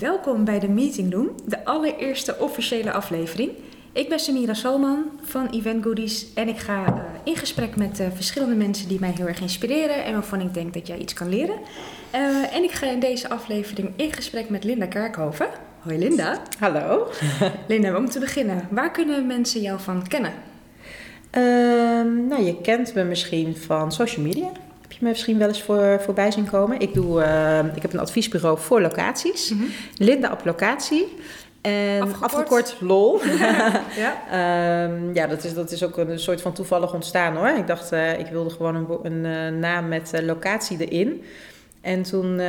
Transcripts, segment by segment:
Welkom bij de Meeting Room, de allereerste officiële aflevering. Ik ben Samira Salman van Event Goodies en ik ga uh, in gesprek met uh, verschillende mensen die mij heel erg inspireren en waarvan ik denk dat jij iets kan leren. Uh, en ik ga in deze aflevering in gesprek met Linda Kerkhoven. Hoi Linda. Hallo. Linda, om te beginnen, waar kunnen mensen jou van kennen? Uh, nou, je kent me misschien van social media. Me misschien wel eens voor, voorbij zien komen? Ik, doe, uh, ik heb een adviesbureau voor locaties. Mm -hmm. Linda op locatie. En afgekort, afgekort LOL. ja, um, ja dat, is, dat is ook een soort van toevallig ontstaan hoor. Ik dacht, uh, ik wilde gewoon een, een uh, naam met locatie erin. En toen,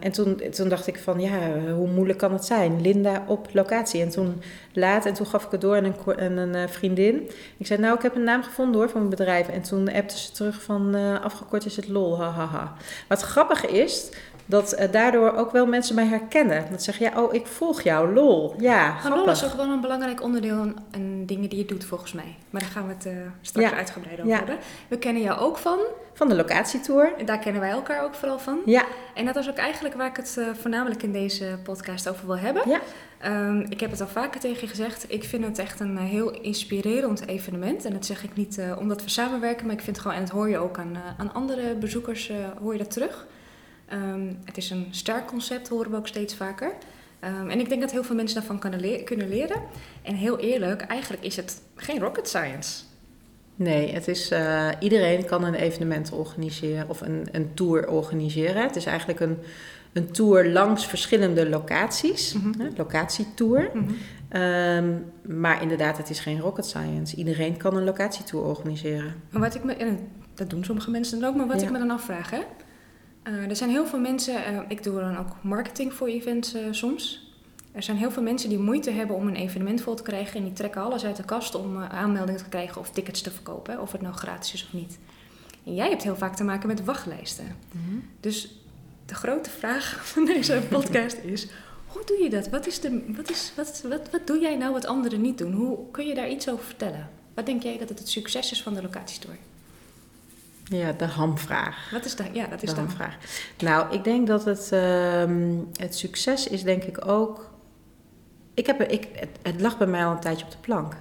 en toen, toen dacht ik van, ja, hoe moeilijk kan het zijn? Linda op locatie. En toen laat, en toen gaf ik het door aan een, een vriendin. Ik zei, nou, ik heb een naam gevonden hoor, van mijn bedrijf. En toen appte ze terug van, afgekort is het LOL, hahaha. Wat grappig is dat uh, daardoor ook wel mensen mij herkennen. Dat zeggen, ja, oh, ik volg jou, lol. Ja, maar lol is ook wel een belangrijk onderdeel en dingen die je doet volgens mij. Maar daar gaan we het uh, straks ja. uitgebreid over ja. hebben. We kennen jou ook van... Van de locatietour. Daar kennen wij elkaar ook vooral van. Ja. En dat is ook eigenlijk waar ik het uh, voornamelijk in deze podcast over wil hebben. Ja. Um, ik heb het al vaker tegen je gezegd. Ik vind het echt een heel inspirerend evenement. En dat zeg ik niet omdat we samenwerken, maar ik vind het gewoon... En dat hoor je ook aan, aan andere bezoekers, hoor je dat terug... Um, het is een sterk concept, horen we ook steeds vaker. Um, en ik denk dat heel veel mensen daarvan kunnen, le kunnen leren. En heel eerlijk, eigenlijk is het geen rocket science. Nee, het is, uh, iedereen kan een evenement organiseren of een, een tour organiseren. Het is eigenlijk een, een tour langs verschillende locaties, mm -hmm. locatietour. Mm -hmm. um, maar inderdaad, het is geen rocket science. Iedereen kan een locatietour organiseren. Maar wat ik me, en dat doen sommige mensen dan ook, maar wat ja. ik me dan afvraag, hè? Uh, er zijn heel veel mensen, uh, ik doe dan ook marketing voor events uh, soms. Er zijn heel veel mensen die moeite hebben om een evenement vol te krijgen en die trekken alles uit de kast om aanmeldingen te krijgen of tickets te verkopen, of het nou gratis is of niet. En jij hebt heel vaak te maken met wachtlijsten. Mm -hmm. Dus de grote vraag van deze podcast is: hoe doe je dat? Wat, is de, wat, is, wat, wat, wat doe jij nou wat anderen niet doen? Hoe kun je daar iets over vertellen? Wat denk jij dat het, het succes is van de locatiestore? Ja, de hamvraag. Wat is dat? Ja, dat is de hamvraag. Nou, ik denk dat het, um, het succes is denk ik ook... Ik heb, ik, het, het, lag bij mij al een tijdje op de plank.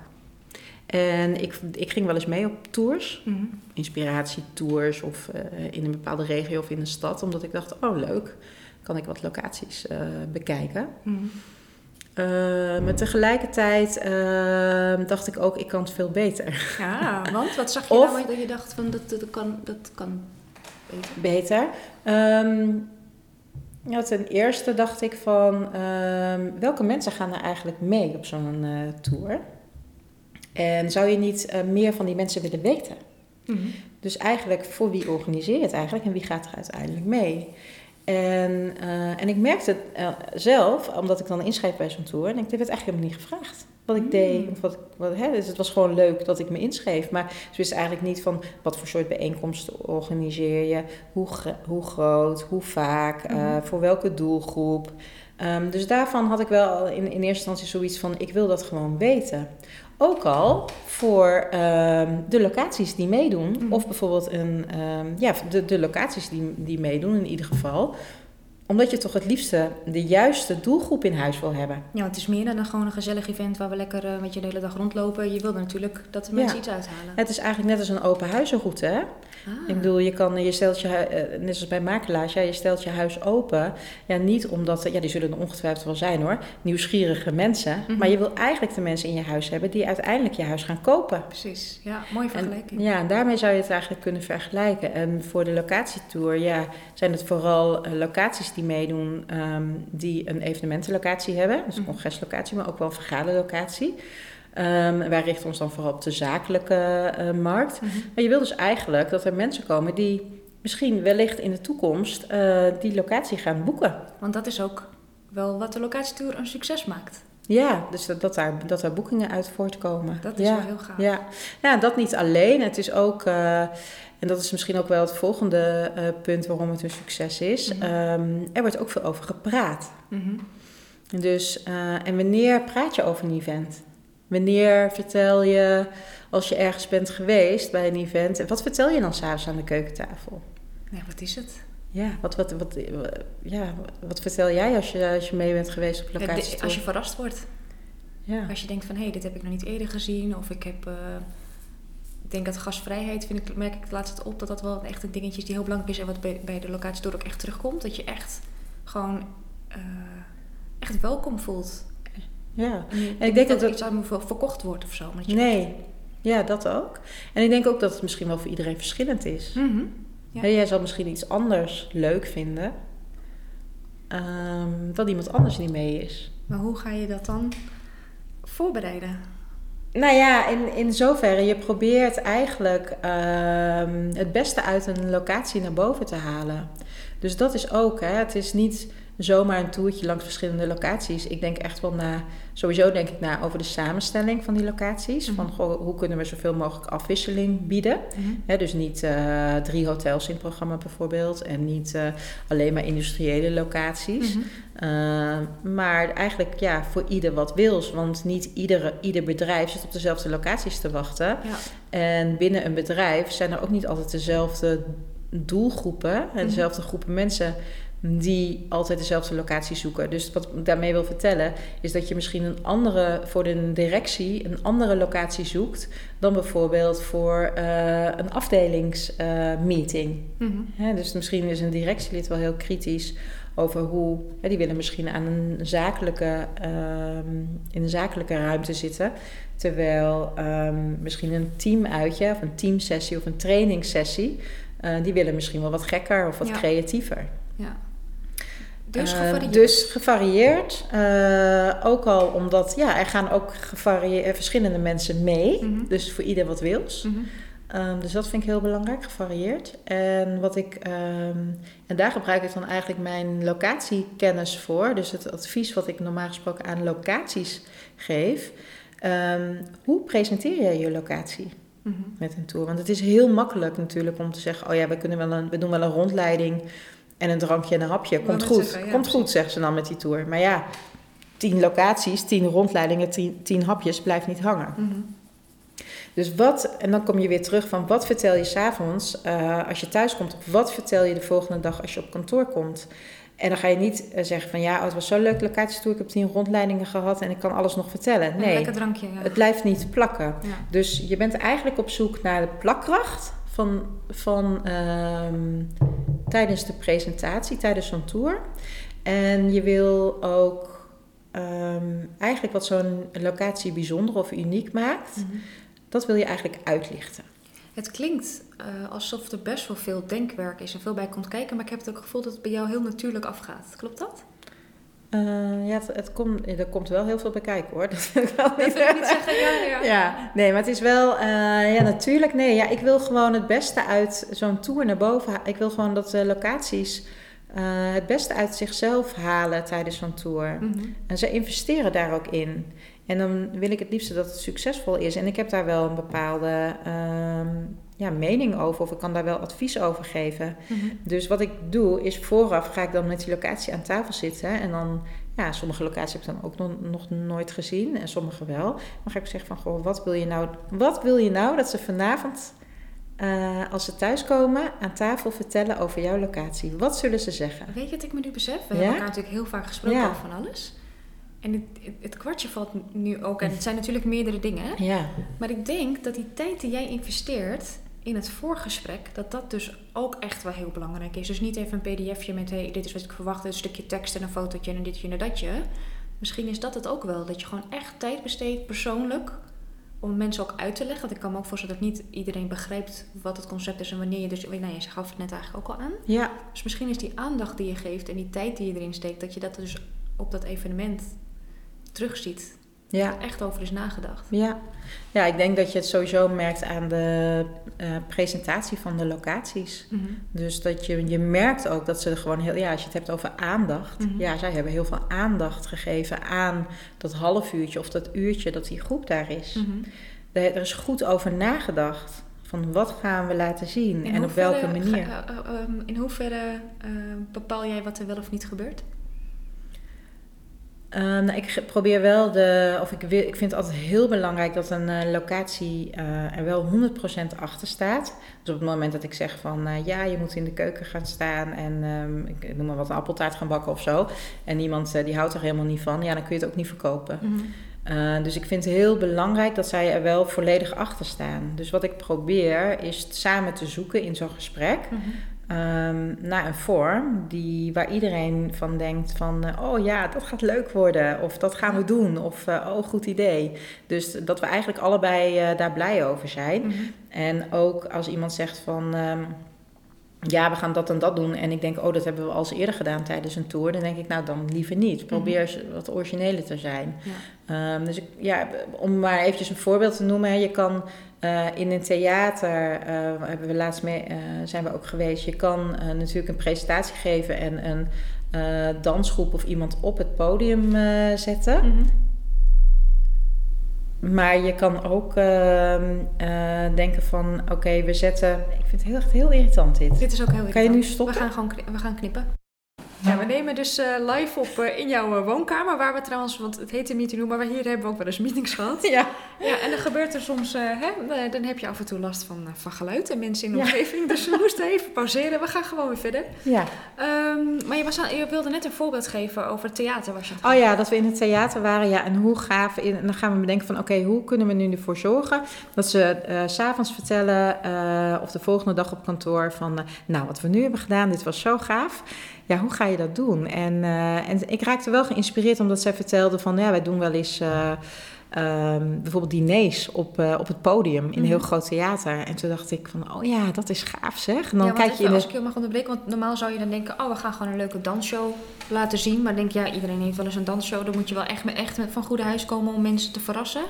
En ik, ik ging wel eens mee op tours, mm -hmm. inspiratietours of uh, in een bepaalde regio of in een stad, omdat ik dacht, oh leuk, kan ik wat locaties uh, bekijken. Mm -hmm. Uh, maar tegelijkertijd uh, dacht ik ook, ik kan het veel beter. Ja, want wat zag je of, nou dat je dacht van dat, dat, kan, dat kan beter? Beter. Um, ja, ten eerste dacht ik van um, welke mensen gaan er eigenlijk mee op zo'n uh, tour? En zou je niet meer van die mensen willen weten? Mm -hmm. Dus eigenlijk voor wie organiseer je het eigenlijk en wie gaat er uiteindelijk mee? En, uh, en ik merkte het uh, zelf, omdat ik dan inschreef bij zo'n tour. En ik werd eigenlijk helemaal niet gevraagd wat ik mm. deed. Of wat, wat, hè, dus het was gewoon leuk dat ik me inschreef. Maar ze wisten eigenlijk niet van wat voor soort bijeenkomsten organiseer je. Hoe, hoe groot, hoe vaak, mm. uh, voor welke doelgroep. Um, dus daarvan had ik wel in, in eerste instantie zoiets van, ik wil dat gewoon weten. Ook al voor um, de locaties die meedoen, mm. of bijvoorbeeld een, um, ja, de, de locaties die, die meedoen in ieder geval omdat je toch het liefste de juiste doelgroep in huis wil hebben. Ja, het is meer dan gewoon een gezellig event waar we lekker uh, met je de hele dag rondlopen. Je wil natuurlijk dat de mensen ja. iets uithalen. Het is eigenlijk net als een open huizenroute. Hè? Ah. Ik bedoel, je, kan, je stelt je, uh, net als bij makelaars, ja, je stelt je huis open. Ja, niet omdat, ja, die zullen er ongetwijfeld wel zijn hoor, nieuwsgierige mensen. Mm -hmm. Maar je wil eigenlijk de mensen in je huis hebben die uiteindelijk je huis gaan kopen. Precies, ja, mooie vergelijking. En, ja, en daarmee zou je het eigenlijk kunnen vergelijken. En voor de locatietour, ja, zijn het vooral uh, locaties die die meedoen um, die een evenementenlocatie hebben. Dus een congreslocatie, maar ook wel een vergaderlocatie. Um, wij richten ons dan vooral op de zakelijke uh, markt. Mm -hmm. Maar je wil dus eigenlijk dat er mensen komen die misschien wellicht in de toekomst uh, die locatie gaan boeken. Want dat is ook wel wat de locatietour een succes maakt. Ja, dus dat, dat, daar, dat daar boekingen uit voortkomen. Dat is ja, wel heel gaaf. Ja. ja, dat niet alleen. Het is ook... Uh, en dat is misschien ook wel het volgende uh, punt waarom het een succes is. Mm -hmm. um, er wordt ook veel over gepraat. Mm -hmm. Dus, uh, en wanneer praat je over een event? Wanneer vertel je, als je ergens bent geweest bij een event, en wat vertel je dan s'avonds aan de keukentafel? Ja, wat is het? Ja, wat, wat, wat, ja, wat vertel jij als je, als je mee bent geweest op locatie? als je verrast wordt. Ja. Als je denkt van, hé, hey, dit heb ik nog niet eerder gezien. Of ik heb... Uh, ik denk dat gasvrijheid, vind ik, merk ik de laatste op... dat dat wel echt een dingetje is die heel belangrijk is... en wat bij, bij de locatie door ook echt terugkomt. Dat je echt gewoon uh, echt welkom voelt. Ja. En, ik denk dat, dat iets aan me verkocht wordt of zo. Nee, ja, dat ook. En ik denk ook dat het misschien wel voor iedereen verschillend is. Mm ja. Jij zal misschien iets anders leuk vinden um, dan iemand anders die mee is. Maar hoe ga je dat dan voorbereiden? Nou ja, in, in zoverre, je probeert eigenlijk um, het beste uit een locatie naar boven te halen. Dus dat is ook, hè, het is niet zomaar een toertje langs verschillende locaties. Ik denk echt wel na, sowieso denk ik na over de samenstelling van die locaties. Mhm. Van goh, hoe kunnen we zoveel mogelijk afwisseling bieden. Mhm. dus niet uh, drie hotels in het programma bijvoorbeeld. En niet uh, alleen maar industriële locaties. Mm uh, maar eigenlijk ja, voor ieder wat wils. Want niet iedere, ieder bedrijf zit op dezelfde locaties te wachten. Ja. En binnen een bedrijf zijn er ook niet altijd dezelfde doelgroepen en mhm. dezelfde groepen mensen die altijd dezelfde locatie zoeken. Dus wat ik daarmee wil vertellen, is dat je misschien een andere, voor de directie, een andere locatie zoekt dan bijvoorbeeld voor uh, een afdelingsmeeting. Uh, dus misschien is een directielid wel heel kritisch over hoe, die willen misschien aan een zakelijke, ehm, in een zakelijke ruimte zitten. Terwijl um, misschien een teamuitje of een teamsessie of een trainingssessie, uh, die willen misschien wel wat gekker of wat creatiever. Ja. Dus ehm, gevarieerd. dus gevarieerd. Uh, ook al omdat, ja, er gaan ook gevarieerd, verschillende mensen mee. Mhm. Dus voor ieder wat wils. Mm dus dat vind ik heel belangrijk, gevarieerd. En, wat ik, um, en daar gebruik ik dan eigenlijk mijn locatiekennis voor. Dus het advies wat ik normaal gesproken aan locaties geef. Um, hoe presenteer je je locatie? Mhm. Met een tour. Want het is heel makkelijk natuurlijk om te zeggen: Oh ja, we, kunnen wel een, we doen wel een rondleiding en een drankje en een hapje. Komt goed. Komt goed, zeggen ze dan met die tour. Maar ja, tien locaties, tien rondleidingen, tien, tien hapjes blijft niet hangen. Mhm. Dus wat, en dan kom je weer terug van wat vertel je s'avonds uh, als je thuis komt, of wat vertel je de volgende dag als je op kantoor komt. En dan ga je niet uh, zeggen van ja, oh, het was zo'n leuk locatietour, ik heb tien rondleidingen gehad en ik kan alles nog vertellen. Nee, lekker drankje. Ja. Het blijft niet plakken. Dus je bent eigenlijk op zoek naar de plakkracht van, van um, tijdens de presentatie, tijdens zo'n tour. En je wil ook um, eigenlijk wat zo'n locatie bijzonder of uniek maakt, mm -hmm. dat wil je eigenlijk uitlichten. Het klinkt uh, alsof er best wel veel denkwerk is en veel bij komt kijken, maar ik heb het ook gevoel dat het bij jou heel natuurlijk afgaat. Klopt dat? Uh, ja, het, het komt, er komt wel heel veel bij kijken hoor. Dat wil ik wel niet, dat niet zeggen. Ja, ja. ja, nee, maar het is wel, uh, ja, natuurlijk. Nee, ja, ik wil gewoon het beste uit zo'n tour naar boven. Ik wil gewoon dat de locaties uh, het beste uit zichzelf halen tijdens zo'n tour. Mm -hmm. En ze investeren daar ook in. En dan wil ik het liefst dat het succesvol is. En ik heb daar wel een bepaalde uh, ja, mening over, of ik kan daar wel advies over geven. Mhm. Dus wat ik doe, is vooraf ga ik dan met die locatie aan tafel zitten. En dan, ja, sommige locaties heb ik dan ook nog, nog nooit gezien, en sommige wel. Dan ga ik zeggen van, goh, wat wil je nou, wat wil je nou dat ze vanavond, uh, als ze thuiskomen, aan tafel vertellen over jouw locatie? Wat zullen ze zeggen? Weet je wat ik me nu besef? We hebben elkaar natuurlijk heel vaak gesproken over van alles. En het, het, kwartje valt nu ook. En het zijn natuurlijk meerdere dingen. Ja. Maar ik denk dat die tijd die jij investeert in het voorgesprek, dat dat dus ook echt wel heel belangrijk is. Dus niet even een pdfje met, hey, dit is wat ik verwacht, een stukje tekst en een fotootje en ditje en datje. Misschien is dat het ook wel, dat je gewoon echt tijd besteedt persoonlijk om mensen ook uit te leggen. Want ik kan me ook voorstellen dat niet iedereen begrijpt wat het concept is en wanneer je dus... Nou, je gaf het net eigenlijk ook al aan. Ja. Dus misschien is die aandacht die je geeft en die tijd die je erin steekt... dat je dat dus op dat evenement terugziet. Ja. Er echt over is nagedacht. Ja. ja, ik denk dat je het sowieso merkt aan de uh, presentatie van de locaties. Mm -hmm. Dus dat je, je merkt ook dat ze gewoon heel, ja, als je het hebt over aandacht. Mm -hmm. Ja, zij hebben heel veel aandacht gegeven aan dat half uurtje of dat uurtje dat die groep daar is. Mm -hmm. er, er is goed over nagedacht. Van wat gaan we laten zien in en op welke manier. Ga, uh, um, in hoeverre bepaal jij wat er wel of niet gebeurt? Um, nou, ik probeer wel de, of ik, wil, ik vind het altijd heel belangrijk dat een uh, locatie uh, er wel 100% achter staat. Dus op het moment dat ik zeg van uh, ja, je moet in de keuken gaan staan en um, ik noem maar wat een appeltaart gaan bakken of zo. En iemand die houdt er helemaal niet van, ja, dan kun je het ook niet verkopen. Mm -hmm. dus ik vind het heel belangrijk dat zij er wel volledig achter staan. Dus wat ik probeer is samen te zoeken in zo'n gesprek. Mm -hmm um, naar een vorm die, waar iedereen van denkt van... Uh, oh ja, dat gaat leuk worden. Of dat gaan we doen. Of uh, oh, goed idee. Dus dat we eigenlijk allebei uh, daar blij over zijn. Mm -hmm. En ook als iemand zegt van... Um, ja, we gaan dat en dat doen. En ik denk, oh, dat hebben we al eens eerder gedaan tijdens een tour. Dan denk ik, nou, dan liever niet. Probeer mm -hmm. wat origineler te zijn. Ja. Um, dus ik, ja, om maar eventjes een voorbeeld te noemen. Je kan uh, in een theater uh, hebben we laatst mee, uh, zijn we ook geweest. Je kan natuurlijk een presentatie geven en een dansgroep of iemand op het podium zetten. Mm -hmm. Maar je kan ook ehm, denken van oké, okay, we zetten. Ik vind het heel, echt heel irritant dit. Dit is ook heel irritant. Kan je nu stoppen? We gaan gewoon we gaan knippen. Ja, we nemen dus uh, live op uh, in jouw uh, woonkamer, waar we trouwens, want het heet een meeting maar hier hebben we ook wel eens meetings gehad. Ja. Ja, en dan gebeurt er soms, hè, dan heb je af en toe last van, van geluid en mensen in de ja. omgeving. Dus we moesten even pauzeren. We gaan gewoon weer verder. Ja. Um, maar je, was aan, je wilde net een voorbeeld geven over theater. Was je oh ja, dat we in het theater waren. Ja, en hoe gaaf. In, en dan gaan we bedenken van, oké, okay, hoe kunnen we nu ervoor zorgen dat ze s s'avonds vertellen of de volgende dag op kantoor van, nou, wat we nu hebben gedaan, dit was zo gaaf ja, hoe ga je dat doen? En, uh, en ik raakte wel geïnspireerd omdat zij vertelde van, ja, wij doen wel eens uh, um, bijvoorbeeld diners op, uh, op het podium in een heel mhm. groot theater. En toen dacht ik van, oh ja, dat is gaaf zeg. En dan ja, kijk je in als de... ik je mag onderbreken, want normaal zou je dan denken, oh, we gaan gewoon een leuke dansshow laten zien. Maar denk ja, iedereen heeft wel eens een dansshow. Dan moet je wel echt, echt van goede huis komen om mensen te verrassen.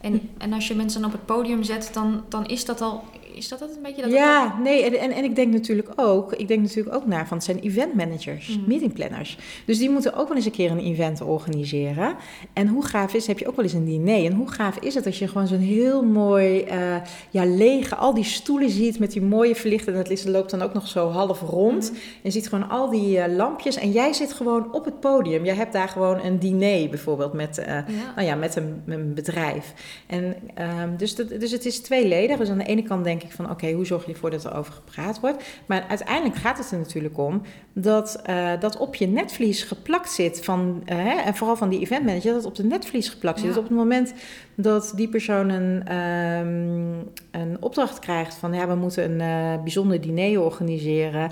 En, en als je mensen dan op het podium zet, dan, dan is dat al is dat een beetje dat Ja, nee, en, en, en, ik denk natuurlijk ook, ik denk natuurlijk ook naar van het zijn event managers, mm. meetingplanners. Dus die moeten ook wel eens een keer een event organiseren. En hoe gaaf is, heb je ook wel eens een diner. En hoe gaaf is het als je gewoon zo'n heel mooi, uh, ja, lege, al die stoelen ziet met die mooie verlichten. En het loopt dan ook nog zo half rond. Mm. En je ziet gewoon al die uh, lampjes. En jij zit gewoon op het podium. Jij hebt daar gewoon een diner bijvoorbeeld met, uh, ja. Nou ja, met een, een bedrijf. En um, dus, dat, dus het is tweeledig. Dus aan de ene kant denk ik van oké, hoe zorg je ervoor dat er over gepraat wordt? Maar uiteindelijk gaat het er natuurlijk om dat uh, dat op je netvlies geplakt zit van, uh, en vooral van die eventmanager, dat op de netvlies geplakt zit. Ja. Dus op het moment dat die persoon een, um, een opdracht krijgt van ja, we moeten een uh, bijzonder diner organiseren.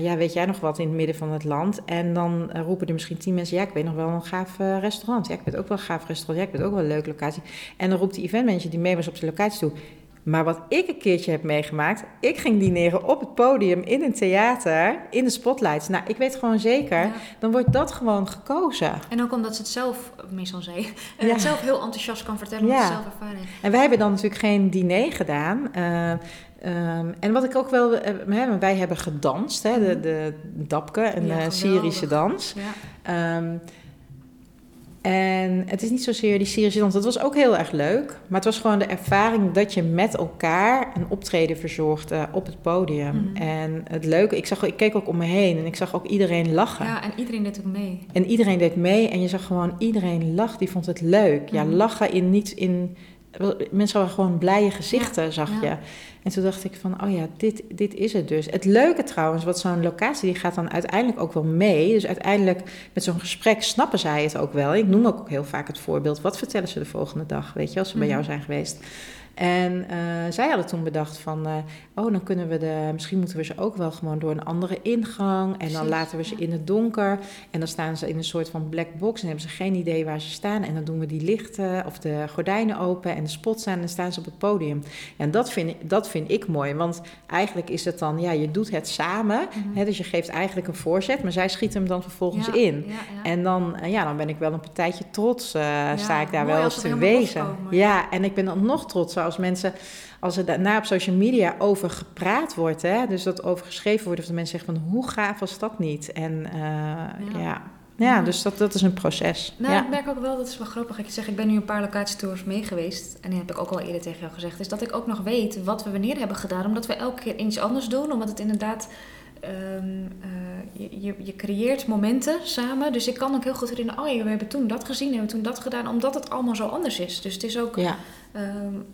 ja, weet jij nog wat in het midden van het land? En dan roepen er misschien tien mensen, ja, ik weet nog wel een gaaf restaurant. Ja, ik weet ook wel een gaaf restaurant. Ja, ik weet ook wel een leuke locatie. En dan roept die eventmanager die mee was op zijn locatie toe. Maar wat ik een keertje heb meegemaakt, ik ging dineren op het podium in een theater, in de spotlights. Nou, ik weet gewoon zeker, ja. dan wordt dat gewoon gekozen. En ook omdat ze het zelf, meestal zei, ja. het zelf heel enthousiast kan vertellen, ja. zelf ervaren. En wij hebben dan natuurlijk geen diner gedaan. Uh, Um, en wat ik ook wel, uh, wij hebben gedanst, hè, de, de Dapke, een ja, Syrische dans. Ja. Um, en het is niet zozeer die Syrische dans. Dat was ook heel erg leuk. Maar het was gewoon de ervaring dat je met elkaar een optreden verzorgde op het podium. Mm -hmm. En het leuke, ik, zag, ik keek ook om me heen en ik zag ook iedereen lachen. Ja, en iedereen deed ook mee. En iedereen deed mee en je zag gewoon iedereen lachen. Die vond het leuk. Ja, mhm. lachen in niet in mensen hadden gewoon blije gezichten, ja, zag ja. je. En toen dacht ik van, oh ja, dit, dit is het dus. Het leuke trouwens, wat zo'n locatie, die gaat dan uiteindelijk ook wel mee. Dus uiteindelijk met zo'n gesprek snappen zij het ook wel. Ik noem ook heel vaak het voorbeeld, wat vertellen ze de volgende dag, weet je, als ze mm bij jou zijn geweest. En uh, zij hadden toen bedacht van, uh, oh, dan kunnen we de, misschien moeten we ze ook wel gewoon door een andere ingang. En dan laten we ze ja. in het donker. En dan staan ze in een soort van black box en hebben ze geen idee waar ze staan. En dan doen we die lichten of de gordijnen open en de spots aan en dan staan ze op het podium. En dat vind, ik, dat vind ik mooi, want eigenlijk is het dan, ja, je doet het samen. Mm -hmm. hè, dus je geeft eigenlijk een voorzet, maar zij schieten hem dan vervolgens ja, in. Ja, en dan, uh, ja, dan ben ik wel een partijtje trots, sta ik daar wel op te wezen. Ja, en ik ben dan nog trots als mensen, als er daarna op social media over gepraat wordt, hè, dus dat over geschreven wordt, of de mensen zeggen van hoe gaaf was dat niet? En uh, ja. ja. Ja, dus dat, dat is een proces. Nou, ja. ik merk ook wel, dat is wel grappig. Ik zeg, ik ben nu een paar locatietours mee geweest. En die heb ik ook al eerder tegen jou gezegd. Is dat ik ook nog weet wat we wanneer hebben gedaan. Omdat we elke keer iets anders doen. Omdat het inderdaad... Um, uh, je, je, je, creëert momenten samen. Dus ik kan ook heel goed herinneren, oh ja, we hebben toen dat gezien, hebben toen dat gedaan, omdat het allemaal zo anders is. Dus het is ook, ja. um,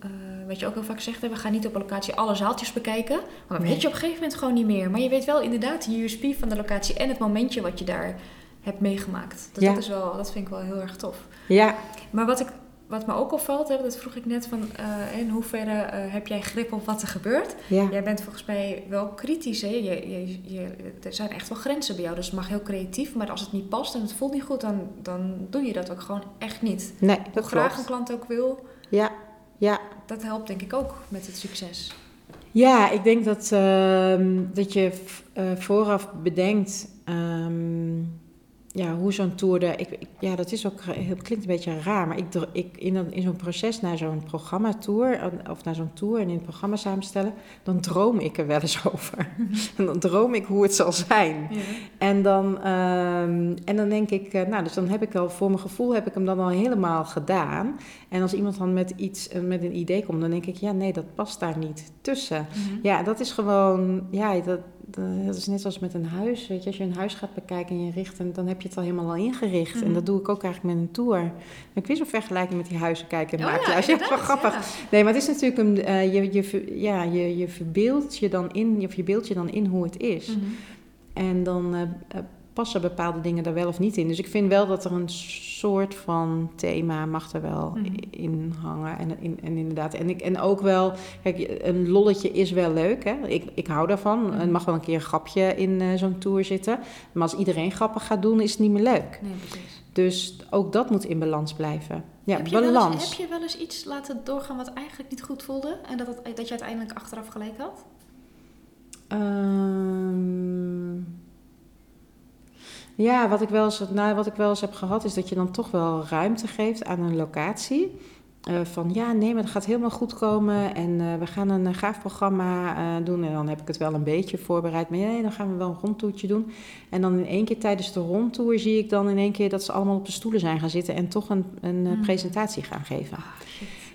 wat je ook heel vaak zegt, we gaan niet op een locatie alle zaaltjes bekijken. Maar dat weet je op een gegeven moment gewoon niet meer. Maar je weet wel inderdaad de USP van de locatie en het momentje wat je daar hebt meegemaakt. Dus dat, is wel, dat vind ik wel heel erg tof. Ja. Maar wat ik wat me ook opvalt, hè, dat vroeg ik net van uh, in hoeverre uh, heb jij grip op wat er gebeurt? Ja. Jij bent volgens mij wel kritisch. Hè? Je, je, je, er zijn echt wel grenzen bij jou. Dus het mag heel creatief, maar als het niet past en het voelt niet goed, dan, dan doe je dat ook gewoon echt niet. Nee, dat Hoe graag een klant ook wil. Ja, ja. Dat helpt denk ik ook met het succes. Ja, ik denk dat, uh, dat je uh, vooraf bedenkt. Um, ja, hoe zo'n tour er. Ik, ja, dat is ook. Het klinkt een beetje raar, maar ik, ik, in, in zo'n proces naar zo'n programmatour. of naar zo'n tour en in het programma samenstellen. dan droom ik er wel eens over. en dan droom ik hoe het zal zijn. Ja. En, dan, um, en dan denk ik. Uh, nou, dus dan heb ik al. voor mijn gevoel heb ik hem dan al helemaal gedaan. En als iemand dan met iets. Uh, met een idee komt, dan denk ik. ja, nee, dat past daar niet tussen. Mm -hmm. Ja, dat is gewoon. Ja, dat dat is net als met een huis. Weet je, als je een huis gaat bekijken en je richt, en dan heb je het al helemaal al ingericht. En mhm. dat doe ik ook eigenlijk met een tour. Ik wist een vergelijking met die huizen kijken en oh, maken. Ja, ja, dat is wel grappig. Nee, maar het is natuurlijk een. Uh, je, je, ja, je, je verbeeldt je dan in, je verbeeldt je dan in hoe het is. Mhm. En dan uh, passen bepaalde dingen daar wel of niet in. Dus ik vind wel dat er een soort van thema mag er wel mm. in hangen. En, in, en inderdaad, en, ik, en ook wel, kijk, een lolletje is wel leuk. Hè? Ik, ik hou daarvan. Mm. Er mag wel een keer een grapje in uh, zo'n tour zitten. Maar als iedereen grappig gaat doen, is het niet meer leuk. Nee, precies. Dus ook dat moet in balans blijven. Ja, heb je balans. Eens, heb je wel eens iets laten doorgaan wat eigenlijk niet goed voelde? En dat, het, dat je uiteindelijk achteraf gelijk had? Um, ja, wat ik, wel eens, nou, wat ik wel eens heb gehad, is dat je dan toch wel ruimte geeft aan een locatie. Uh, van ja, nee, maar het gaat helemaal goed komen en uh, we gaan een gaaf programma doen. En dan heb ik het wel een beetje voorbereid. Maar nee, dan gaan we wel een rondtoertje doen. En dan in één keer tijdens de rondtour zie ik dan in één keer dat ze allemaal op de stoelen zijn gaan zitten en toch een, een mm. presentatie gaan geven. Oh,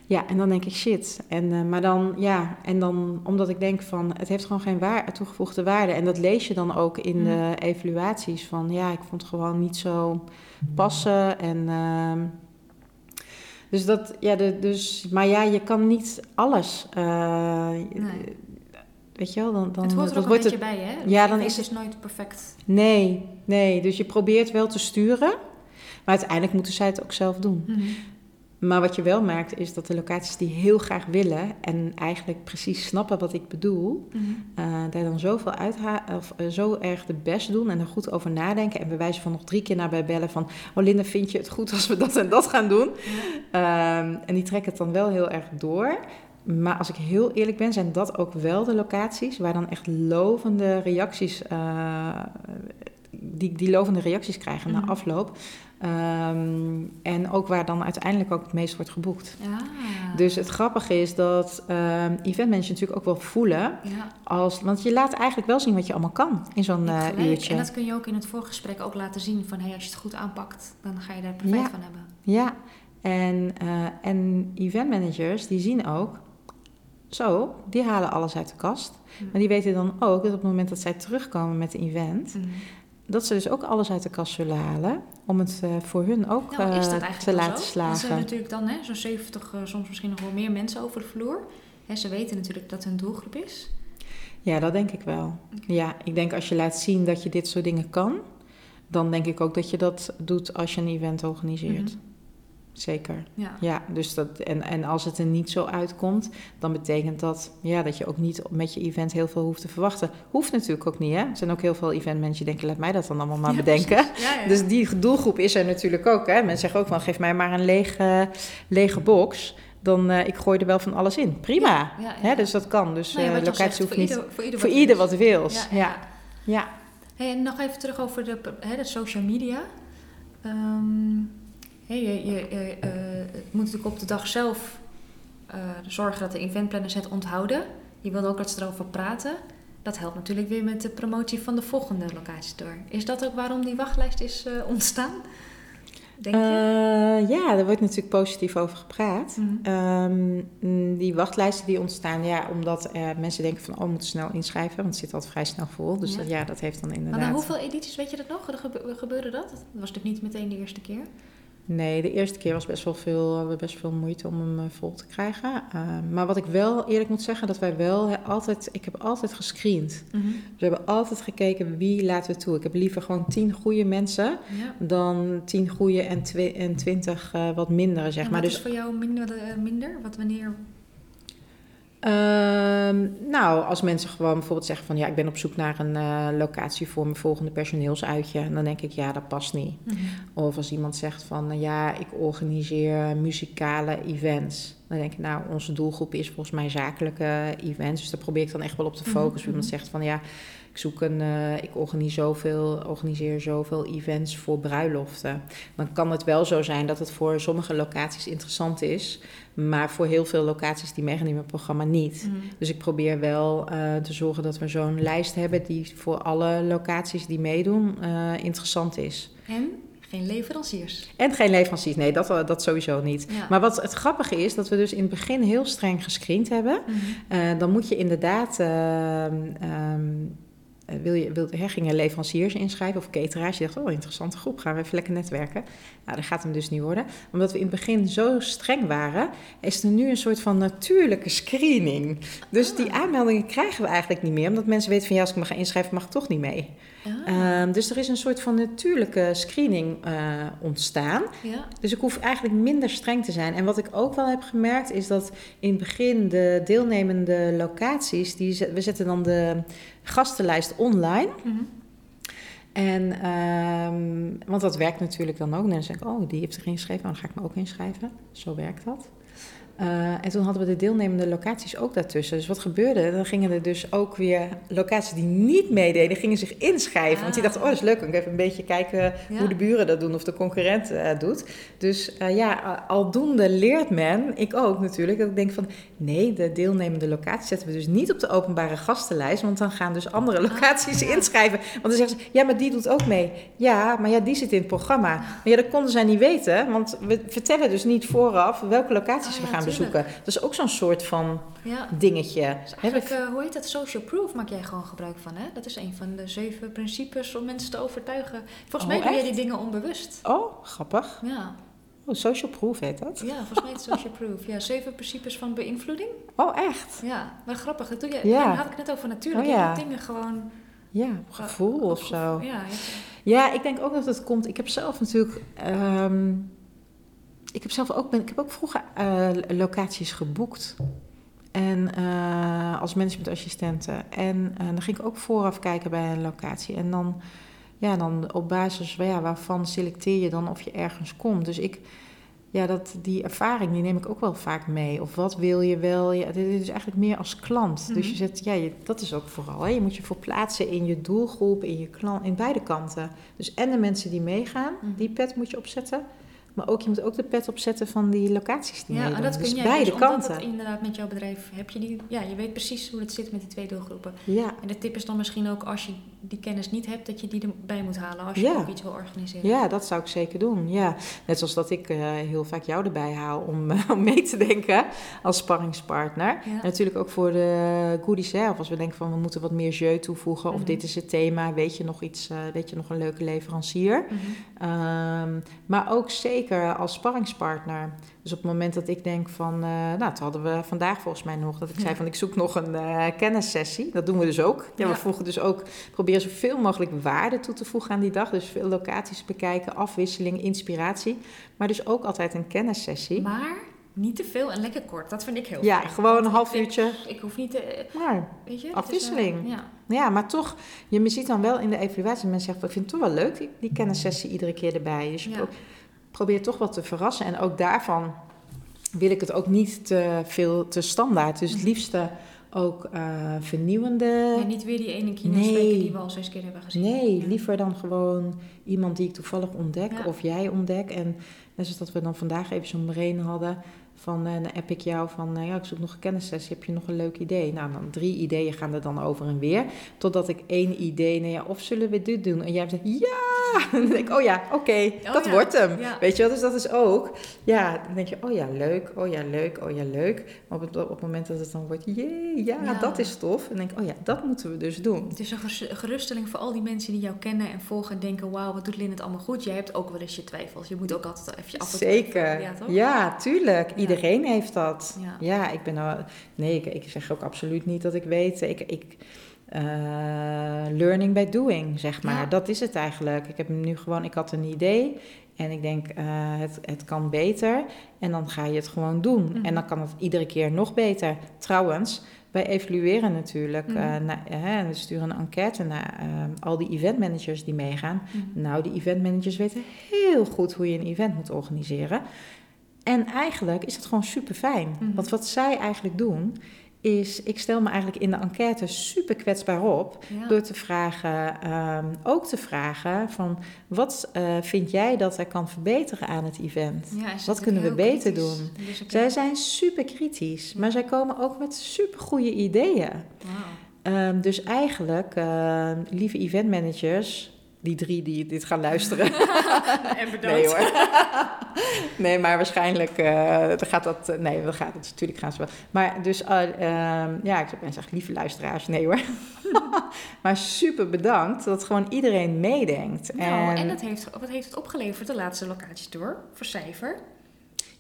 ja, en dan denk ik shit. En, uh, maar dan, ja, en dan omdat ik denk van het heeft gewoon geen waar, toegevoegde waarde. En dat lees je dan ook in de mm. evaluaties van ja, ik vond het gewoon niet zo passen. En uh, dus dat, ja, de, dus, maar ja, je kan niet alles. Uh, nee. Weet je wel, dan, dan het hoort er ook een beetje bij, hè? Ja, dan is het nooit perfect. Nee, nee. Dus je probeert wel te sturen, maar uiteindelijk moeten zij het ook zelf doen. Mm -hmm. Maar wat je wel merkt is dat de locaties die heel graag willen en eigenlijk precies snappen wat ik bedoel, mm -hmm. uh, daar dan zoveel uithalen of uh, zo erg de best doen en er goed over nadenken en bewijzen van nog drie keer naar bij bellen van, oh Linda, vind je het goed als we dat en dat gaan doen? Ja. Um, en die trekken het dan wel heel erg door. Maar als ik heel eerlijk ben, zijn dat ook wel de locaties waar dan echt lovende reacties, uh, die, die lovende reacties krijgen mm -hmm. na mhm. afloop. Um, en ook waar dan uiteindelijk ook het meest wordt geboekt. Ja. Dus het grappige is dat um, eventmensen natuurlijk ook wel voelen. Ja. Als, want je laat eigenlijk wel zien wat je allemaal kan in zo'n uh, uurtje. En dat kun je ook in het voorgesprek ook laten zien. Van hey, als je het goed aanpakt, dan ga je daar profijt ja. van hebben. Ja, en, uh, en eventmanagers die zien ook... Zo, die halen alles uit de kast. Mm. Maar die weten dan ook dat op het moment dat zij terugkomen met een event... Mm dat ze dus ook alles uit de kast zullen halen. Om het uh, voor hun ook nou, uh, te laten zo? slagen. Er zijn natuurlijk dan zo'n 70, uh, soms misschien nog wel meer mensen over de vloer. Hè, ze weten natuurlijk dat hun doelgroep is. Ja, dat denk ik wel. Okay. Ja, ik denk als je laat zien dat je dit soort dingen kan... dan denk ik ook dat je dat doet als je een event organiseert. Mm -hmm. Zeker. Ja. ja dus dat, en, en als het er niet zo uitkomt, dan betekent dat ja, dat je ook niet met je event heel veel hoeft te verwachten. Hoeft natuurlijk ook niet, hè? Er zijn ook heel veel eventmensen die denken, laat mij dat dan allemaal maar ja, bedenken. Ja, dus die doelgroep is er natuurlijk ook, hè? Mensen zeggen ook van, geef mij maar een lege, lege box dan uh, ik gooi er wel van alles in. Prima. Ja, ja, ja. Hè, dus dat kan. Dus uh, locatie zegt, hoeft niet. Ieder, voor ieder, voor ieder wat wil. Ja. ja. Hey, en nog even terug over de, hè, de social media. Um, Hey, je, je, je uh, het moet natuurlijk op de dag zelf uh, zorgen dat de eventplanners het onthouden. Je wilt ook dat ze erover praten. Dat helpt natuurlijk weer met de promotie van de volgende locaties door. Is dat ook waarom die wachtlijst is uh, ontstaan? denk je? Ja, daar wordt natuurlijk positief over gepraat. Mhm. Um, die wachtlijsten die ontstaan, ja, omdat mensen denken van, oh, we moeten snel inschrijven, want het zit altijd vrij snel vol. Dus Ja. Dat, ja, dat heeft dan inderdaad... Maar hoeveel edities, weet je dat nog? Gebe- Gebeurde dat? Dat was natuurlijk niet meteen de eerste keer. Nee, de eerste keer was best wel veel, we best veel moeite om hem eh, vol te krijgen. Uh, maar wat ik wel eerlijk moet zeggen, dat wij wel altijd, ik heb altijd gescreend. Mhm. We hebben altijd gekeken wie laten we toe. Ik heb liever gewoon tien goede mensen Ja. dan tien goede en, twi- en twintig uh, wat mindere, zeg En maar. wat Dus is voor jou minder? eh, minder? Wat wanneer? Ehm, nou, als mensen gewoon bijvoorbeeld zeggen van ja, ik ben op zoek naar een eh, locatie voor mijn volgende personeelsuitje, dan denk ik ja, dat past niet. Mhm. Of als iemand zegt van nou ja, ik organiseer muzikale events, dan denk ik nou, onze doelgroep is volgens mij zakelijke events, dus daar probeer ik dan echt wel op te Mhm, focussen. mhm. Iemand zegt van ja, ik zoek een, eh, ik organiseer zoveel, organiseer zoveel events voor bruiloften. Dan kan het wel zo zijn dat het voor sommige locaties interessant is, maar voor heel veel locaties die meegaan in mijn programma niet. Mhm. Dus ik probeer wel eh, te zorgen dat we zo'n lijst hebben die voor alle locaties die meedoen eh, interessant is. En geen leveranciers. En geen leveranciers, nee, dat, dat sowieso niet. Ja. Maar wat het grappige is, dat we dus in het begin heel streng gescreend hebben. Mhm. Eh, dan moet je inderdaad. ehm, ehm, eh, wil je, wil, hè, gingen leveranciers inschrijven of cateraars. Je dacht, oh, interessante groep, gaan we even lekker netwerken. Nou, dat gaat hem dus niet worden. Omdat we in het begin zo streng waren, is er nu een soort van natuurlijke screening. Dus die Ah. aanmeldingen krijgen we eigenlijk niet meer. Omdat mensen weten van, ja, als ik me ga inschrijven, mag ik toch niet mee. Ah, Ehm, dus er is een soort van natuurlijke screening eh, ontstaan. ja. Dus ik hoef eigenlijk minder streng te zijn. En wat ik ook wel heb gemerkt is dat in het begin de deelnemende locaties, die, we zetten dan de gastenlijst online. Mhm. En, ehm, want dat werkt natuurlijk dan ook. En dan zeg ik, oh, die heeft zich ingeschreven, dan ga ik me ook inschrijven. Zo werkt dat. Eh, en toen hadden we de deelnemende locaties ook daartussen. Dus wat gebeurde? Dan gingen er dus ook weer locaties die niet meededen, gingen zich inschrijven. Want die dachten, oh, dat is leuk. Ik even een beetje kijken Ja. hoe de buren dat doen of de concurrent eh, doet. Dus eh, ja, aldoende leert men, ik ook natuurlijk, dat ik denk van... nee, de deelnemende locaties zetten we dus niet op de openbare gastenlijst... want dan gaan dus andere locaties Ah, ja. inschrijven. Want dan zeggen ze, ja, maar die doet ook mee. Ja, maar ja, die zit in het programma. Maar ja, dat konden zij niet weten, want we vertellen dus niet vooraf... welke locaties Ah, we gaan. Bezoeken. Dat is ook zo'n soort van ja. dingetje. Dus eigenlijk, we- eh, hoe heet dat? Social proof maak jij gewoon gebruik van, hè? Dat is een van de zeven principes om mensen te overtuigen. Volgens Oh, mij doe jij die dingen onbewust. Oh, grappig. Ja, Oh, social proof heet dat. ja volgens mij is het social proof. Ja, zeven principes van beïnvloeding. Oh, echt? Ja, maar grappig. Dat doe je. Ja. Daar had ik net over natuurlijk. Oh, ja. dingen gewoon. Ja, op gevoel eh, of zo. Ja, Ja, ik denk ook dat het komt. Ik heb zelf natuurlijk. ehm, ik heb zelf ook, ben, ik heb ook vroeger eh, locaties geboekt. En eh, als managementassistente. En eh, dan ging ik ook vooraf kijken bij een locatie. En dan, ja, dan op basis van, ja, waarvan selecteer je dan of je ergens komt. Dus ik, ja, dat, die ervaring die neem ik ook wel vaak mee. Of wat wil je wel? Ja, dit is eigenlijk meer als klant. Dus Mhm. je zet, ja, je, dat is ook vooral. Hè. Je moet je verplaatsen in je doelgroep, in je klant, in beide kanten. Dus en de mensen die meegaan, Mhm. die pet moet je opzetten. Maar ook, je moet ook de pet opzetten van die locaties die ja en dat kun dus jij beide dus kanten. het inderdaad met jouw bedrijf heb je die. Ja, je weet precies hoe het zit met die twee doelgroepen. Ja, En de tip is dan misschien ook als je die kennis niet hebt, dat je die erbij moet halen als je Ja. ook iets wil organiseren. ja, dat zou ik zeker doen. Ja. Net zoals dat ik eh, heel vaak jou erbij haal om, eh, om mee te denken als sparringspartner. Ja. Natuurlijk ook voor de goodies zelf. Als we denken van we moeten wat meer jeu toevoegen. Of Mhm. dit is het thema. Weet je nog iets, eh, weet je nog een leuke leverancier? Mhm. Ehm, maar ook zeker als sparringspartner. Dus op het moment dat ik denk van... eh, nou, dat hadden we vandaag volgens mij nog. Dat ik zei Ja. van ik zoek nog een eh, kennissessie. Dat doen we dus ook. Ja, Ja. we voegen dus ook... Proberen zoveel mogelijk waarde toe te voegen aan die dag. Dus veel locaties bekijken, afwisseling, inspiratie. Maar dus ook altijd een kennissessie. Maar niet te veel en lekker kort. Dat vind ik heel Ja, fijn. gewoon Want een half uurtje. Ik hoef niet te... Maar Weet je? is, Afwisseling. eh, ja. Ja, maar toch, je ziet dan wel in de evaluatie, mensen zeggen, ik vind het toch wel leuk, die, die kennissessie iedere keer erbij. Dus je Ja. Pro- probeert toch wat te verrassen. En ook daarvan wil ik het ook niet te veel te standaard. Dus het liefste ook eh, vernieuwende. Ja, niet weer die ene kino Nee. die we al zes keer hebben gezien. Nee, Ja. liever dan gewoon iemand die ik toevallig ontdek Ja. of jij ontdek. En net zoals dat we dan vandaag even zo'n brain hadden. Van, uh, dan app ik jou van, uh, ja, ik zoek nog een kennissessie, heb je nog een leuk idee? Nou, dan drie ideeën gaan er dan over en weer, totdat ik één idee, nou ja, of zullen we dit doen? En jij zegt, ja! En dan denk ik, oh ja, oké, oh, dat wordt hem. Weet je wel, dus dat is ook, ja, dan denk je, oh ja, leuk, oh ja, leuk, oh ja, leuk. Maar op het, op het moment dat het dan wordt, jee, ja, dat is tof. En denk ik, oh ja, dat moeten we dus doen. Het is een geruststelling voor al die mensen die jou kennen en volgen en denken, wauw, wat doet Lin het allemaal goed? Jij hebt ook wel eens je twijfels. Je moet ook altijd even af Zeker. Ja, toch? ja, tuurlijk. Iedereen heeft dat. Ja, ik ben al. Nee, ik, ik, zeg ook absoluut niet dat ik weet. Ik. ik uh, learning by doing, zeg maar. Dat is het eigenlijk. Ik heb nu gewoon, ik had een idee en ik denk, uh, het, het kan beter. En dan ga je het gewoon doen. Mhm. En dan kan het iedere keer nog beter. Trouwens, wij evalueren natuurlijk. Mm we sturen een enquête naar al die eventmanagers die meegaan. Mhm. Nou, die eventmanagers weten heel goed hoe je een event moet organiseren. En eigenlijk is het gewoon super fijn. Mhm. Want wat zij eigenlijk doen, is, ik stel me eigenlijk in de enquête super kwetsbaar op. Door te vragen, ehm, ook te vragen van wat uh, vind jij dat er kan verbeteren aan het event? wat kunnen we beter doen? Dus zij zijn super kritisch, maar zij komen ook met super goede ideeën. Wow. Um, dus eigenlijk, uh, lieve eventmanagers, die drie die dit gaan luisteren. en bedankt. Nee hoor. nee, maar waarschijnlijk uh, gaat dat... Uh, nee, dat gaat het. Natuurlijk gaan ze wel. Maar dus, uh, ja, ik zou zeggen, lieve luisteraars, nee hoor. maar super bedankt dat gewoon iedereen meedenkt. Nou, en, en dat heeft, wat heeft het opgeleverd, de laatste locatietour, voor cijfer?